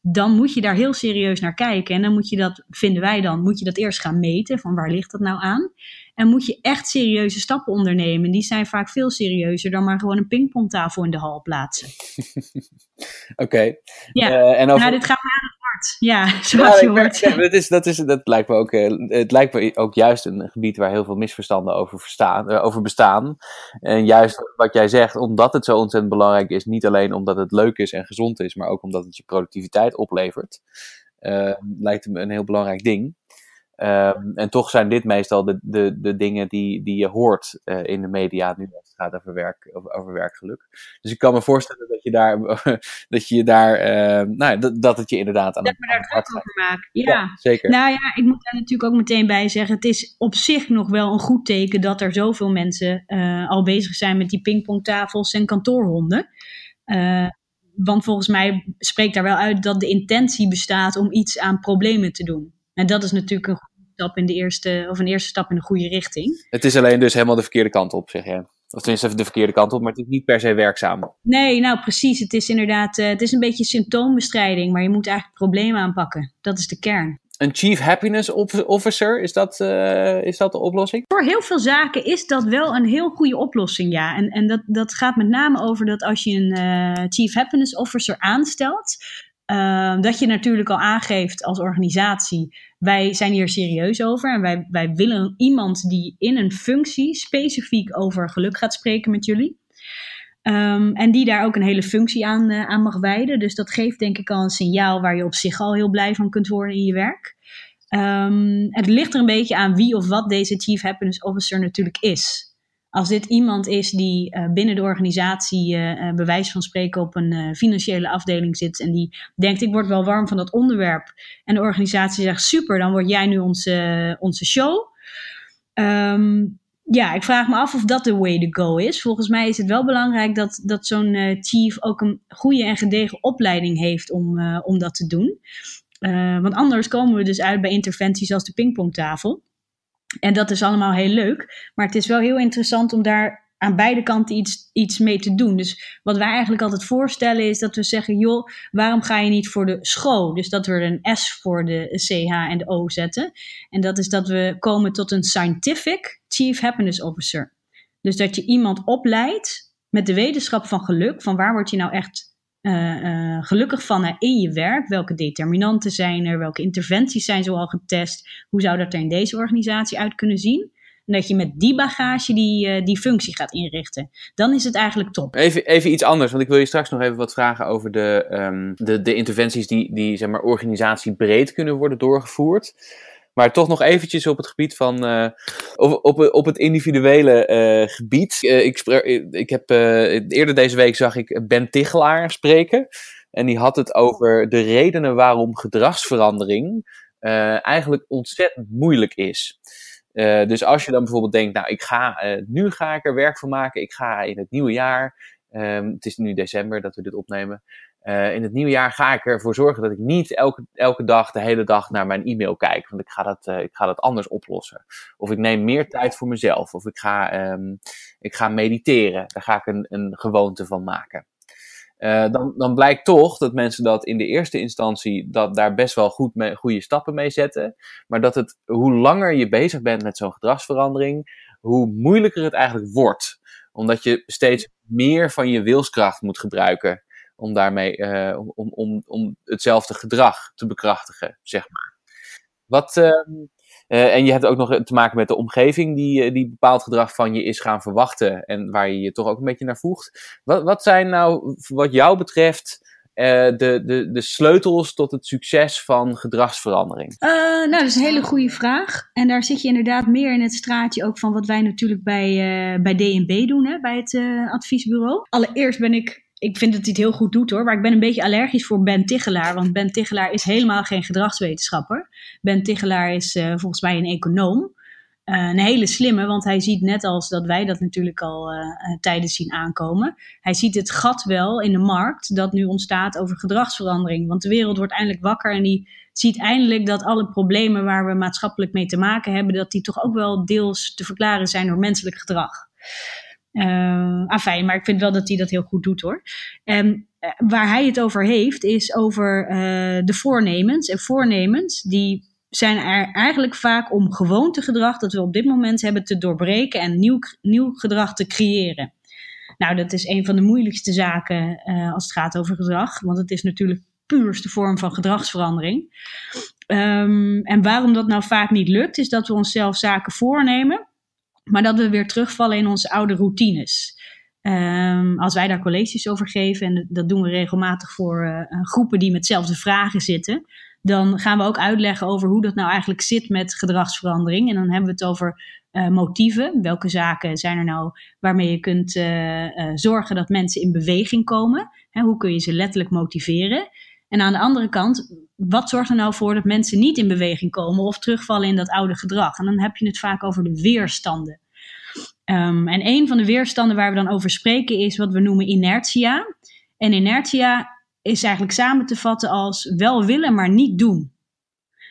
dan moet je daar heel serieus naar kijken. En dan moet je dat, vinden wij dan, moet je dat eerst gaan meten, van waar ligt dat nou aan? En moet je echt serieuze stappen ondernemen. Die zijn vaak veel serieuzer dan maar gewoon een pingpongtafel in de hal plaatsen. [LAUGHS] Oké. Okay. Ja, uh, en over... nou dit gaat Ja, [LAUGHS] zoals je hoort. Ja, dat, is, dat, is, dat lijkt me ook, uh, het lijkt me ook juist een gebied waar heel veel misverstanden over, verstaan, uh, over bestaan. En juist wat jij zegt, omdat het zo ontzettend belangrijk is, niet alleen omdat het leuk is en gezond is, maar ook omdat het je productiviteit oplevert. lijkt me een heel belangrijk ding. Um, en toch zijn dit meestal de, de, de dingen die, die je hoort uh, in de media nu als het gaat over, werk, over, over, werkgeluk. Dus ik kan me voorstellen dat je daar, [LAUGHS] dat je daar, uh, nou, dat, dat het je inderdaad aan dat het, aan het hart over maakt. Ja. ja. zeker. Nou ja, ik moet daar natuurlijk ook meteen bij zeggen, het is op zich nog wel een goed teken dat er zoveel mensen uh, al bezig zijn met die pingpongtafels en kantoorhonden. want volgens mij spreekt daar wel uit dat de intentie bestaat om iets aan problemen te doen. En dat is natuurlijk een goede stap in de eerste, of een eerste stap in de goede richting. Het is alleen dus helemaal de verkeerde kant op, zeg je. Of tenminste de verkeerde kant op, maar het is niet per se werkzaam. Nee, nou precies. Het is inderdaad, uh, het is een beetje symptoombestrijding, maar je moet eigenlijk het probleem aanpakken. Dat is de kern. een Chief Happiness Officer, is dat, uh, is dat de oplossing? Voor heel veel zaken is dat wel een heel goede oplossing, ja. En, en dat, dat gaat met name over dat als je een uh, Chief Happiness Officer aanstelt, dat je natuurlijk al aangeeft als organisatie, wij zijn hier serieus over en wij, wij willen iemand die in een functie specifiek over geluk gaat spreken met jullie. Um, en die daar ook een hele functie aan, uh, aan mag wijden. Dus dat geeft denk ik al een signaal waar je op zich al heel blij van kunt worden in je werk. Um, het ligt er een beetje aan wie of wat deze Chief Happiness Officer natuurlijk is. Als dit iemand is die uh, binnen de organisatie uh, bewijs van spreken op een financiële afdeling zit en die denkt ik word wel warm van dat onderwerp en de organisatie zegt super, dan word jij nu onze, onze show. Um, ja, ik vraag me af of dat de way to go is. Volgens mij is het wel belangrijk dat, dat zo'n chief ook een goede en gedegen opleiding heeft om, om dat te doen. Want anders komen we dus uit bij interventies als de pingpongtafel. En dat is allemaal heel leuk. Maar het is wel heel interessant om daar aan beide kanten iets, iets mee te doen. Dus wat wij eigenlijk altijd voorstellen is dat we zeggen: joh, waarom ga je niet voor de school? Dus dat we er een S voor de CH en de O zetten. En dat is dat we komen tot een scientific Chief Happiness Officer. Dus dat je iemand opleidt met de wetenschap van geluk. Van waar word je nou echt uh, uh, gelukkig van in je werk? Welke determinanten zijn er? Welke interventies zijn zo al getest? Hoe zou dat er in deze organisatie uit kunnen zien? En dat je met die bagage die, die functie gaat inrichten. Dan is het eigenlijk top. Even, even iets anders, want ik wil je straks nog even wat vragen over de, um, de, de interventies die, die zeg maar, organisatiebreed kunnen worden doorgevoerd. Maar toch nog eventjes op het gebied van. Uh, op, op, het individuele uh, gebied. Uh, ik, ik heb, eerder deze week zag ik Ben Tichelaar spreken. En die had het over de redenen waarom gedragsverandering eigenlijk ontzettend moeilijk is. Dus als je dan bijvoorbeeld denkt, nou, ik ga, nu ga ik er werk van maken. Ik ga in het nieuwe jaar, um, het is nu december dat we dit opnemen. Uh, in het nieuwe jaar ga ik ervoor zorgen dat ik niet elke, elke dag, de hele dag naar mijn e-mail kijk. Want ik ga, dat, ik ga dat anders oplossen. Of ik neem meer tijd voor mezelf. Of ik ga, um, ik ga mediteren. Daar ga ik een, een gewoonte van maken. Uh, dan, dan blijkt toch dat mensen dat in de eerste instantie dat daar best wel goed goede stappen mee zetten. Maar dat het, hoe langer je bezig bent met zo'n gedragsverandering, hoe moeilijker het eigenlijk wordt. Omdat je steeds meer van je wilskracht moet gebruiken om daarmee uh, om, om, om hetzelfde gedrag te bekrachtigen, zeg maar. Wat, uh, uh, en je hebt ook nog te maken met de omgeving die, eh, die bepaald gedrag van je is gaan verwachten en waar je je toch ook een beetje naar voegt. Wat, wat zijn nou, wat jou betreft, de, de, de sleutels tot het succes van gedragsverandering? Nou, dat is een hele goede vraag. En daar zit je inderdaad meer in het straatje ook van wat wij natuurlijk bij, uh, bij DNB doen, hè, bij het adviesbureau. Allereerst ben ik ik vind dat hij het heel goed doet hoor. Maar ik ben een beetje allergisch voor Ben Tichelaar. Want Ben Tichelaar is helemaal geen gedragswetenschapper. Ben Tichelaar is uh, volgens mij een econoom. Uh, een hele slimme, want hij ziet net als dat wij dat natuurlijk al uh, tijdens zien aankomen. Hij ziet het gat wel in de markt dat nu ontstaat over gedragsverandering. Want de wereld wordt eindelijk wakker en die ziet eindelijk dat alle problemen waar we maatschappelijk mee te maken hebben, dat die toch ook wel deels te verklaren zijn door menselijk gedrag. Uh, afijn, maar ik vind wel dat hij dat heel goed doet hoor. En uh, waar hij het over heeft, is over uh, de voornemens. En voornemens, die zijn er eigenlijk vaak om gewoontegedrag dat we op dit moment hebben te doorbreken en nieuw, nieuw gedrag te creëren. Nou, dat is een van de moeilijkste zaken als het gaat over gedrag, want het is natuurlijk puurste vorm van gedragsverandering. Um, en waarom dat nou vaak niet lukt, is dat we onszelf zaken voornemen maar dat we weer terugvallen in onze oude routines. Um, als wij daar colleges over geven, en dat doen we regelmatig voor uh, groepen die met dezelfde vragen zitten, dan gaan we ook uitleggen over hoe dat nou eigenlijk zit met gedragsverandering. En dan hebben we het over uh, motieven. Welke zaken zijn er nou waarmee je kunt uh, zorgen dat mensen in beweging komen? Hè, hoe kun je ze letterlijk motiveren? En aan de andere kant, wat zorgt er nou voor dat mensen niet in beweging komen of terugvallen in dat oude gedrag? En dan heb je het vaak over de weerstanden. Um, en een van de weerstanden waar we dan over spreken is wat we noemen inertia. En inertia is eigenlijk samen te vatten als wel willen, maar niet doen.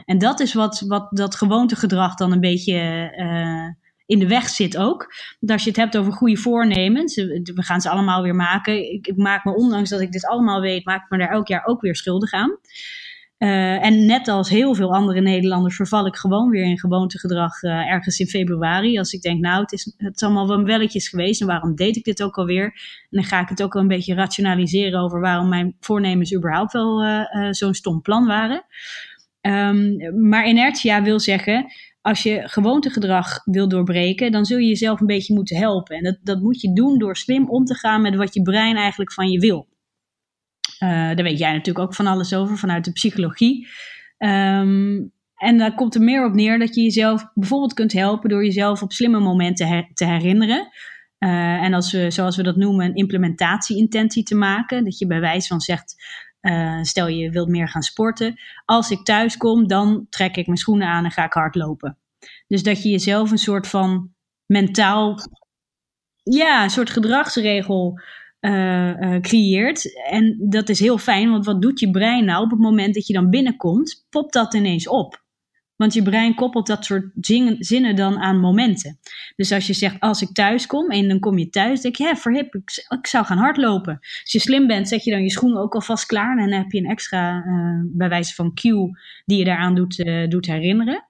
En dat is wat, wat dat gewoontegedrag dan een beetje uh, in de weg zit ook. Als je het hebt over goede voornemens, we gaan ze allemaal weer maken. Ik, ik, maak me, ondanks dat ik dit allemaal weet, maak ik me daar elk jaar ook weer schuldig aan. en net als heel veel andere Nederlanders verval ik gewoon weer in gewoontegedrag ergens in februari. Als ik denk, nou, het is, het is allemaal wel welletjes geweest en waarom deed ik dit ook alweer? En dan ga ik het ook wel een beetje rationaliseren over waarom mijn voornemens überhaupt wel zo'n stom plan waren. Um, maar inertia wil zeggen, als je gewoontegedrag wil doorbreken, dan zul je jezelf een beetje moeten helpen. En dat, dat moet je doen door slim om te gaan met wat je brein eigenlijk van je wil. Uh, daar weet jij natuurlijk ook van alles over vanuit de psychologie. Um, en daar komt er meer op neer dat je jezelf bijvoorbeeld kunt helpen door jezelf op slimme momenten te herinneren. Uh, en als we, zoals we dat noemen, een implementatie-intentie te maken. Dat je bij wijze van zegt, uh, stel je wilt meer gaan sporten. Als ik thuis kom, dan trek ik mijn schoenen aan en ga ik hardlopen. Dus dat je jezelf een soort van mentaal, ja, een soort gedragsregel uh, uh, creëert. En dat is heel fijn, want wat doet je brein nou op het moment dat je dan binnenkomt? Popt dat ineens op. Want je brein koppelt dat soort zinnen dan aan momenten. Dus als je zegt, als ik thuis kom en dan kom je thuis, denk je, ja, verhip, ik, ik zou gaan hardlopen. Als je slim bent, zet je dan je schoenen ook alvast klaar. En dan heb je een extra, uh, bij wijze van cue, die je daaraan doet, uh, doet herinneren.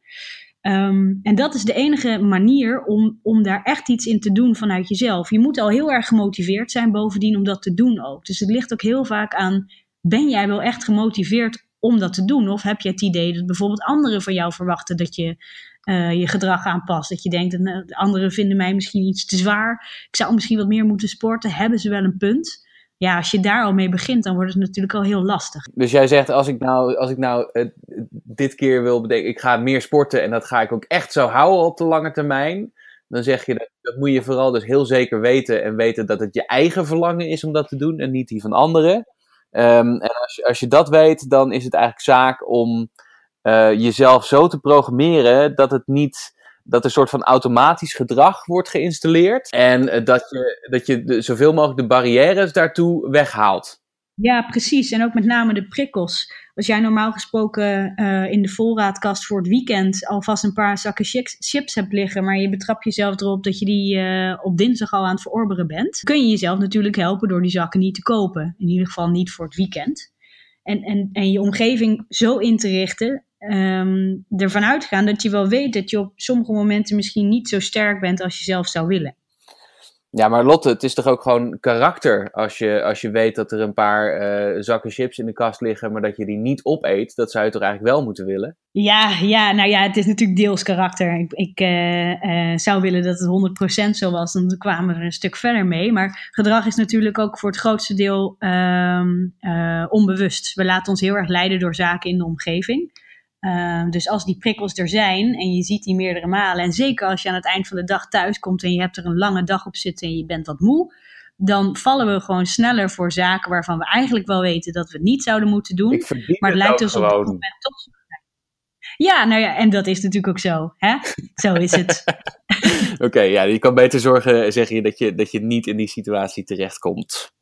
Um, en dat is de enige manier om, om daar echt iets in te doen vanuit jezelf. Je moet al heel erg gemotiveerd zijn bovendien om dat te doen ook. Dus het ligt ook heel vaak aan, ben jij wel echt gemotiveerd om dat te doen? Of heb je het idee dat bijvoorbeeld anderen van jou verwachten dat je uh, je gedrag aanpast? Dat je denkt, dat nou, anderen vinden mij misschien iets te zwaar. Ik zou misschien wat meer moeten sporten. Hebben ze wel een punt? Ja, als je daar al mee begint, dan wordt het natuurlijk al heel lastig. Dus jij zegt, als ik nou, als ik nou uh, dit keer wil bedenken, ik ga meer sporten en dat ga ik ook echt zo houden op de lange termijn. Dan zeg je, dat moet je vooral dus heel zeker weten en weten dat het je eigen verlangen is om dat te doen en niet die van anderen. Um, en als je, als je dat weet, dan is het eigenlijk zaak om uh, jezelf zo te programmeren dat het niet dat er een soort van automatisch gedrag wordt geïnstalleerd. En uh, dat je, dat je zoveel mogelijk de barrières daartoe weghaalt. Ja, precies. En ook met name de prikkels. Als jij normaal gesproken uh, in de voorraadkast voor het weekend alvast een paar zakken chips, hebt liggen, maar je betrapt jezelf erop dat je die uh, op dinsdag al aan het verorberen bent, kun je jezelf natuurlijk helpen door die zakken niet te kopen. In ieder geval niet voor het weekend. En, en, en je omgeving zo in te richten, um, ervan uitgaan dat je wel weet dat je op sommige momenten misschien niet zo sterk bent als je zelf zou willen. Ja, maar Lotte, het is toch ook gewoon karakter als je, als je weet dat er een paar uh, zakken chips in de kast liggen, maar dat je die niet opeet. Dat zou je toch eigenlijk wel moeten willen? Ja, ja nou ja, het is natuurlijk deels karakter. Ik, ik uh, uh, zou willen dat het 100% zo was, dan kwamen we er een stuk verder mee. Maar gedrag is natuurlijk ook voor het grootste deel um, onbewust. We laten ons heel erg leiden door zaken in de omgeving. Uh, dus als die prikkels er zijn en je ziet die meerdere malen, en zeker als je aan het eind van de dag thuis komt en je hebt er een lange dag op zitten en je bent wat moe, dan vallen we gewoon sneller voor zaken waarvan we eigenlijk wel weten dat we het niet zouden moeten doen. maar het lijkt ons op dit moment toch zo. Ja, nou ja, en dat is natuurlijk ook zo. Hè? Zo is het. [LAUGHS] Oké, okay, ja, je kan beter zorgen, zeg je, dat je, dat je niet in die situatie terechtkomt.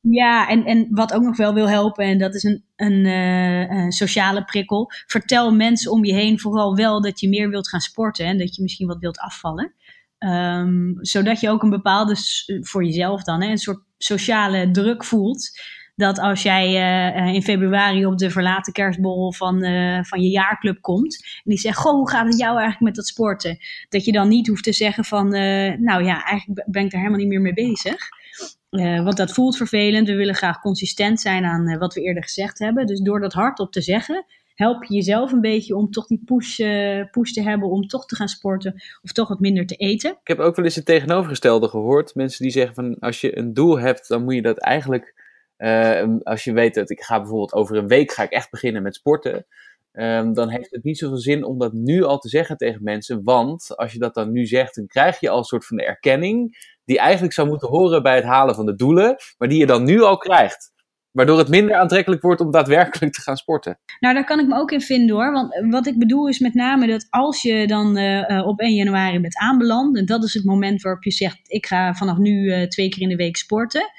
Ja, en, en wat ook nog wel wil helpen, en dat is een, een, uh, een, sociale prikkel. Vertel mensen om je heen vooral wel dat je meer wilt gaan sporten en dat je misschien wat wilt afvallen. Um, zodat je ook een bepaalde, voor jezelf dan, hè, een soort sociale druk voelt. Dat als jij uh, in februari op de verlaten kerstborrel van, van je jaarclub komt. En die zegt, goh, hoe gaat het jou eigenlijk met dat sporten? Dat je dan niet hoeft te zeggen van, nou ja, eigenlijk ben ik er helemaal niet meer mee bezig. Uh, want dat voelt vervelend. We willen graag consistent zijn aan uh, wat we eerder gezegd hebben. Dus door dat hardop te zeggen, help je jezelf een beetje om toch die push, uh, push te hebben om toch te gaan sporten of toch wat minder te eten. Ik heb ook wel eens het tegenovergestelde gehoord. Mensen die zeggen van als je een doel hebt, dan moet je dat eigenlijk, als je weet dat ik ga bijvoorbeeld over een week ga ik echt beginnen met sporten. Um, dan heeft het niet zoveel zin om dat nu al te zeggen tegen mensen. Want als je dat dan nu zegt, dan krijg je al een soort van erkenning die eigenlijk zou moeten horen bij het halen van de doelen, maar die je dan nu al krijgt. Waardoor het minder aantrekkelijk wordt om daadwerkelijk te gaan sporten. Nou, daar kan ik me ook in vinden hoor. Want wat ik bedoel is met name dat als je dan uh, op 1 januari bent aanbeland. En dat is het moment waarop je zegt: ik ga vanaf nu uh, twee keer in de week sporten.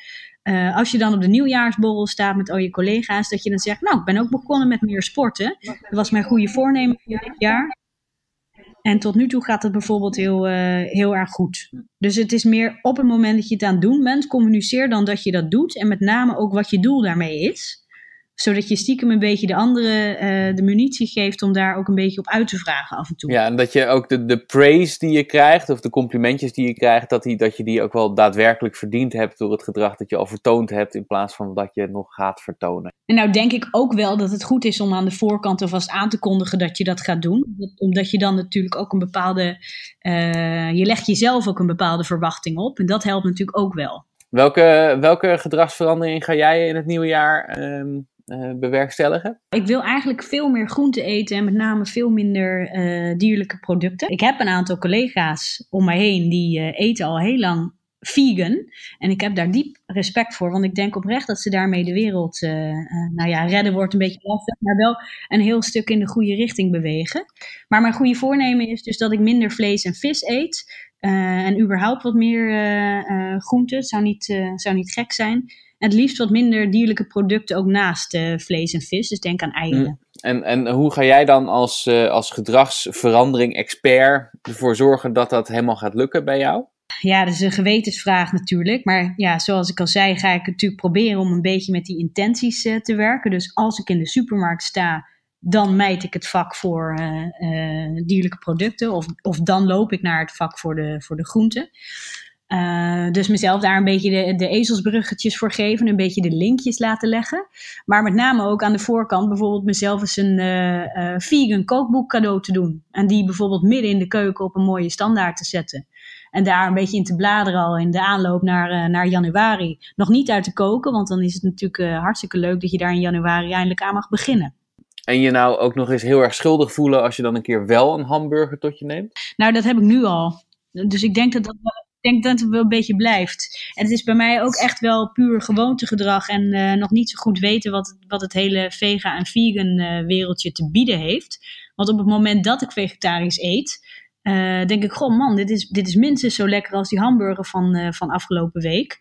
Als je dan op de nieuwjaarsborrel staat met al je collega's, dat je dan zegt: Nou, ik ben ook begonnen met meer sporten. Dat was mijn goede voornemen voor dit jaar. En tot nu toe gaat het bijvoorbeeld heel, uh, heel erg goed. Dus het is meer op het moment dat je het aan het doen bent, communiceer dan dat je dat doet. En met name ook wat je doel daarmee is. Zodat je stiekem een beetje de andere uh, de munitie geeft om daar ook een beetje op uit te vragen af en toe. Ja, en dat je ook de, de praise die je krijgt, of de complimentjes die je krijgt, dat, die, dat je die ook wel daadwerkelijk verdiend hebt door het gedrag dat je al vertoond hebt, in plaats van dat je het nog gaat vertonen. En nou denk ik ook wel dat het goed is om aan de voorkant alvast aan te kondigen dat je dat gaat doen. Omdat je dan natuurlijk ook een bepaalde, uh, je legt jezelf ook een bepaalde verwachting op. En dat helpt natuurlijk ook wel. Welke, welke gedragsverandering ga jij in het nieuwe jaar uh, uh, bewerkstelligen? Ik wil eigenlijk veel meer groente eten en met name veel minder uh, dierlijke producten. Ik heb een aantal collega's om mij heen die uh, eten al heel lang vegan. En ik heb daar diep respect voor, want ik denk oprecht dat ze daarmee de wereld, nou ja, redden wordt een beetje lastig, maar wel een heel stuk in de goede richting bewegen. Maar mijn goede voornemen is dus dat ik minder vlees en vis eet. en überhaupt wat meer groenten. Zou niet, zou niet gek zijn het liefst wat minder dierlijke producten ook naast uh, vlees en vis. Dus denk aan eieren. Mm. En, en hoe ga jij dan als, uh, als gedragsverandering-expert ervoor zorgen dat dat helemaal gaat lukken bij jou? Ja, dat is een gewetensvraag natuurlijk. Maar ja, zoals ik al zei, ga ik natuurlijk proberen om een beetje met die intenties uh, te werken. Dus als ik in de supermarkt sta, dan mijt ik het vak voor dierlijke producten. Of, of dan loop ik naar het vak voor de, voor de groenten. Uh, dus mezelf daar een beetje de, de ezelsbruggetjes voor geven, een beetje de linkjes laten leggen. Maar met name ook aan de voorkant bijvoorbeeld mezelf eens een uh, uh, vegan kookboek cadeau te doen. En die bijvoorbeeld midden in de keuken op een mooie standaard te zetten. En daar een beetje in te bladeren al in de aanloop naar, naar januari. Nog niet uit te koken, want dan is het natuurlijk hartstikke leuk dat je daar in januari eindelijk aan mag beginnen. En je nou ook nog eens heel erg schuldig voelen als je dan een keer wel een hamburger tot je neemt? Nou, dat heb ik nu al. Dus ik denk dat dat denk dat het wel een beetje blijft. En het is bij mij ook echt wel puur gewoontegedrag en uh, nog niet zo goed weten wat, wat het hele vega en vegan uh, wereldje te bieden heeft. Want op het moment dat ik vegetarisch eet, uh, denk ik, goh man, dit is, dit is minstens zo lekker als die hamburger van, van afgelopen week.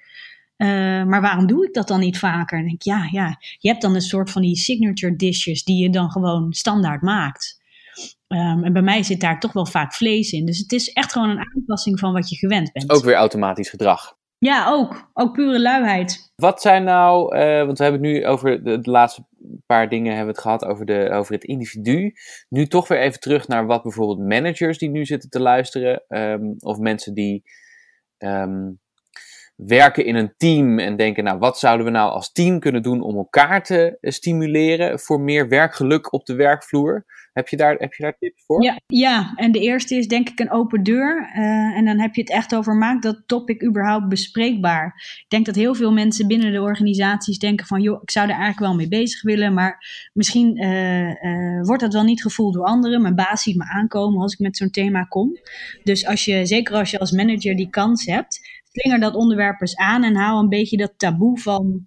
maar waarom doe ik dat dan niet vaker? En denk ik, ja, ja, je hebt dan een soort van die signature dishes die je dan gewoon standaard maakt. Um, en bij mij zit daar toch wel vaak vlees in. Dus het is echt gewoon een aanpassing van wat je gewend bent. Ook weer automatisch gedrag. Ja, ook. Ook pure luiheid. Wat zijn nou, uh, want we hebben het nu over de, de, laatste paar dingen hebben we het gehad over, de, over het individu. Nu toch weer even terug naar wat bijvoorbeeld managers die nu zitten te luisteren, um, of mensen die um, werken in een team en denken, nou wat zouden we nou als team kunnen doen om elkaar te stimuleren voor meer werkgeluk op de werkvloer? Heb je daar, heb je daar tips voor? Ja, ja, en de eerste is denk ik een open deur. Uh, en dan heb je het echt over, maak dat topic überhaupt bespreekbaar. Ik denk dat heel veel mensen binnen de organisaties denken van, joh, ik zou er eigenlijk wel mee bezig willen, maar misschien uh, uh, wordt dat wel niet gevoeld door anderen. Mijn baas ziet me aankomen als ik met zo'n thema kom. Dus als je, zeker als je als manager die kans hebt, slinger dat onderwerp eens aan en haal een beetje dat taboe van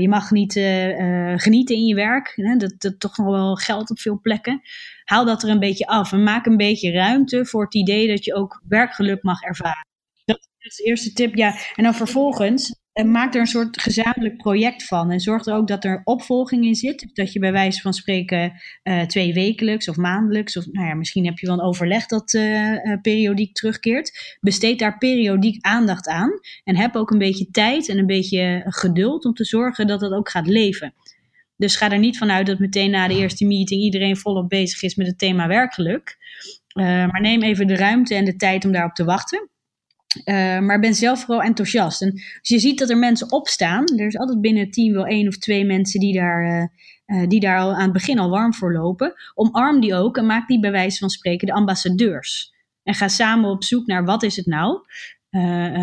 je mag niet uh, genieten in je werk. Hè? Dat, dat toch nog wel geld op veel plekken. Haal dat er een beetje af en maak een beetje ruimte voor het idee dat je ook werkgeluk mag ervaren. Dat is de eerste tip. Ja. En dan vervolgens en maak er een soort gezamenlijk project van. En zorg er ook dat er opvolging in zit. Dus dat je bij wijze van spreken uh, twee wekelijks of maandelijks, of nou ja, misschien heb je wel een overleg dat uh, uh, periodiek terugkeert. Besteed daar periodiek aandacht aan. En heb ook een beetje tijd en een beetje geduld om te zorgen dat dat ook gaat leven. Dus ga er niet vanuit dat meteen na de eerste meeting iedereen volop bezig is met het thema werkgeluk. maar neem even de ruimte en de tijd om daarop te wachten. Uh, maar ben zelf vooral enthousiast. En als je ziet dat er mensen opstaan, er is altijd binnen het team wel één of twee mensen die daar, uh, uh, die daar al aan het begin al warm voor lopen. Omarm die ook en maak die bij wijze van spreken de ambassadeurs. En ga samen op zoek naar wat is het nou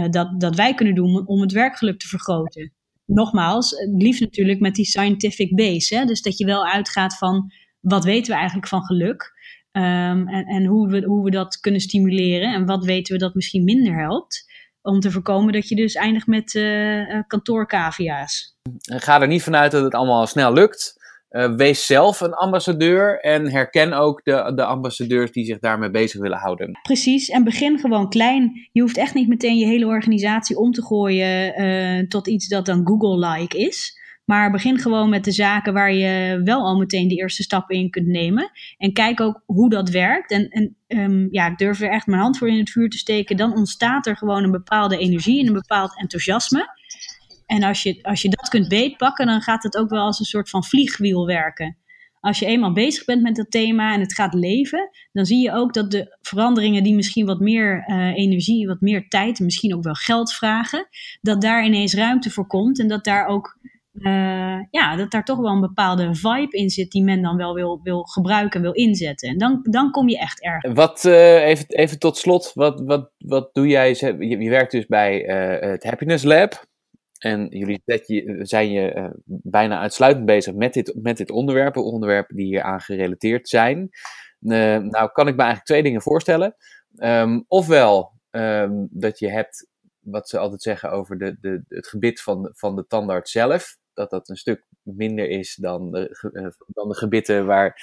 dat, dat wij kunnen doen om het werkgeluk te vergroten. Nogmaals, liefst natuurlijk met die scientific base. Hè? Dus dat je wel uitgaat van wat weten we eigenlijk van geluk. Um, en en hoe, we, hoe we dat kunnen stimuleren en wat weten we dat misschien minder helpt. Om te voorkomen dat je dus eindigt met uh, kantoorkavia's. Ga er niet vanuit dat het allemaal snel lukt. Uh, wees zelf een ambassadeur en herken ook de, de ambassadeurs die zich daarmee bezig willen houden. Precies, en begin gewoon klein. Je hoeft echt niet meteen je hele organisatie om te gooien uh, tot iets dat dan Google-like is. Maar begin gewoon met de zaken waar je wel al meteen de eerste stappen in kunt nemen. En kijk ook hoe dat werkt. En, en um, ja, ik durf er echt mijn hand voor in het vuur te steken. Dan ontstaat er gewoon een bepaalde energie en een bepaald enthousiasme. En als je, als je dat kunt beetpakken, dan gaat het ook wel als een soort van vliegwiel werken. Als je eenmaal bezig bent met dat thema en het gaat leven, dan zie je ook dat de veranderingen die misschien wat meer uh, energie, wat meer tijd en misschien ook wel geld vragen, dat daar ineens ruimte voor komt en dat daar ook uh, ja, dat daar toch wel een bepaalde vibe in zit die men dan wel wil, wil gebruiken, wil inzetten. En dan, dan kom je echt erg. Wat, uh, even, even tot slot, wat, wat, wat doe jij? Je, je werkt dus bij uh, het Happiness Lab. En jullie zijn je bijna uitsluitend bezig met dit, met dit onderwerp, onderwerpen die hier aan gerelateerd zijn. nou, kan ik me eigenlijk twee dingen voorstellen. Um, ofwel um, dat je hebt wat ze altijd zeggen over de, de, het gebit van, van de tandarts zelf dat dat een stuk minder is dan de, uh, dan de gebitten waar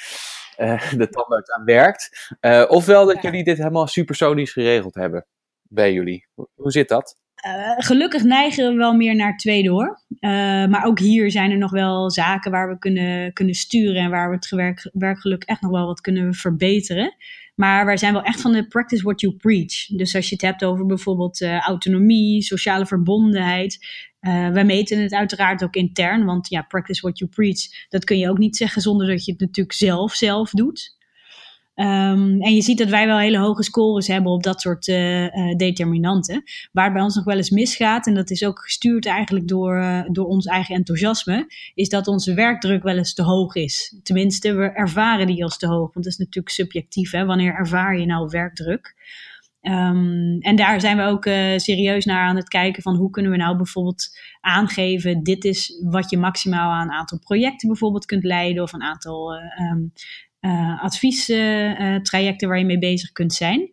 uh, de tandarts aan werkt. Uh, ofwel dat ja. jullie dit helemaal supersonisch geregeld hebben bij jullie. Hoe zit dat? gelukkig neigen we wel meer naar tweede hoor. maar ook hier zijn er nog wel zaken waar we kunnen, kunnen sturen en waar we het werk, werkgeluk echt nog wel wat kunnen verbeteren. Maar wij zijn wel echt van de practice what you preach. Dus als je het hebt over bijvoorbeeld uh, autonomie, sociale verbondenheid. Uh, wij meten het uiteraard ook intern, want ja, practice what you preach, dat kun je ook niet zeggen zonder dat je het natuurlijk zelf zelf doet. Um, en je ziet dat wij wel hele hoge scores hebben op dat soort uh, uh, determinanten. Waar het bij ons nog wel eens misgaat, en dat is ook gestuurd eigenlijk door, door ons eigen enthousiasme, is dat onze werkdruk wel eens te hoog is. Tenminste, we ervaren die als te hoog, want dat is natuurlijk subjectief. Hè? Wanneer ervaar je nou werkdruk? Um, en daar zijn we ook serieus naar aan het kijken van hoe kunnen we nou bijvoorbeeld aangeven, dit is wat je maximaal aan een aantal projecten bijvoorbeeld kunt leiden of een aantal um, uh, adviestrajecten waar je mee bezig kunt zijn.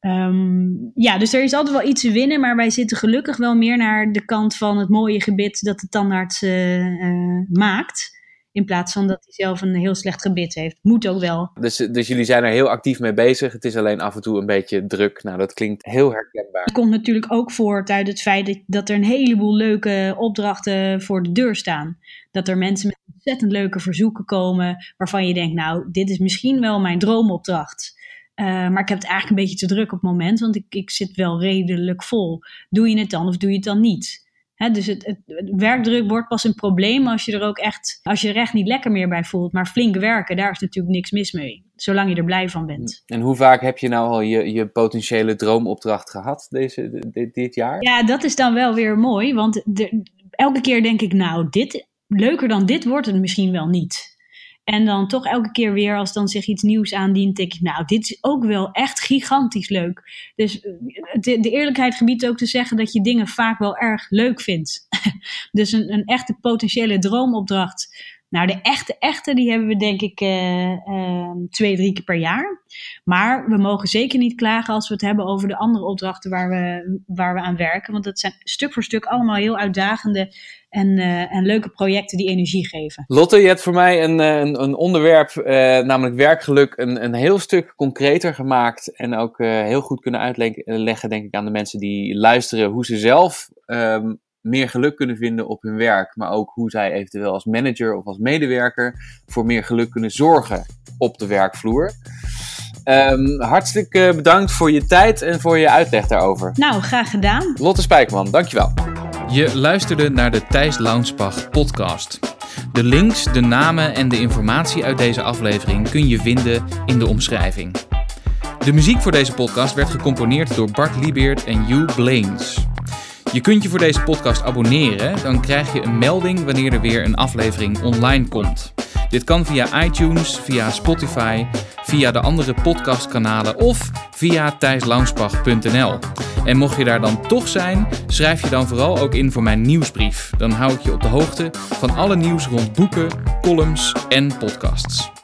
Um, ja, dus er is altijd wel iets te winnen, maar wij zitten gelukkig wel meer naar de kant van het mooie gebit dat de tandarts uh, uh, maakt. In plaats van dat hij zelf een heel slecht gebit heeft. Moet ook wel. Dus, dus jullie zijn er heel actief mee bezig. Het is alleen af en toe een beetje druk. Nou, dat klinkt heel herkenbaar. Het komt natuurlijk ook voort uit het feit dat, er een heleboel leuke opdrachten voor de deur staan. Dat er mensen met ontzettend leuke verzoeken komen. waarvan je denkt, nou, dit is misschien wel mijn droomopdracht. Uh, maar ik heb het eigenlijk een beetje te druk op het moment, want ik, ik zit wel redelijk vol. Doe je het dan of doe je het dan niet? He, dus het, werkdruk wordt pas een probleem als je er ook echt, als je er echt niet lekker meer bij voelt. Maar flink werken, daar is natuurlijk niks mis mee. Zolang je er blij van bent. En hoe vaak heb je nou al je, je potentiële droomopdracht gehad deze, dit, dit jaar? Ja, dat is dan wel weer mooi. Want de, elke keer denk ik, nou, dit, leuker dan dit wordt het misschien wel niet. En dan toch elke keer weer, als dan zich iets nieuws aandient, denk ik, nou, dit is ook wel echt gigantisch leuk. Dus eh, de, de eerlijkheid gebiedt ook te zeggen dat je dingen vaak wel erg leuk vindt. [LAUGHS] dus een, een echte potentiële droomopdracht. Nou, de echte, echte, die hebben we denk ik uh, uh, twee, drie keer per jaar. Maar we mogen zeker niet klagen als we het hebben over de andere opdrachten waar we, waar we aan werken. Want dat zijn stuk voor stuk allemaal heel uitdagende en, uh, en leuke projecten die energie geven. Lotte, je hebt voor mij een, een, een onderwerp, namelijk werkgeluk, een, een heel stuk concreter gemaakt. En ook heel goed kunnen uitleggen, denk ik, aan de mensen die luisteren, hoe ze zelf um, meer geluk kunnen vinden op hun werk. Maar ook hoe zij eventueel als manager of als medewerker voor meer geluk kunnen zorgen op de werkvloer. Um, hartstikke bedankt voor je tijd en voor je uitleg daarover. Nou, graag gedaan. Lotte Spijkman, dankjewel. Je luisterde naar de Thijs Launsbach podcast. De links, de namen en de informatie uit deze aflevering kun je vinden in de omschrijving. De muziek voor deze podcast werd gecomponeerd door Bart Liebeert en Hugh Blaines. Je kunt je voor deze podcast abonneren, dan krijg je een melding wanneer er weer een aflevering online komt. Dit kan via iTunes, via Spotify, via de andere podcastkanalen of via thijslaunsbach.nl. En mocht je daar dan toch zijn, schrijf je dan vooral ook in voor mijn nieuwsbrief. Dan hou ik je op de hoogte van alle nieuws rond boeken, columns en podcasts.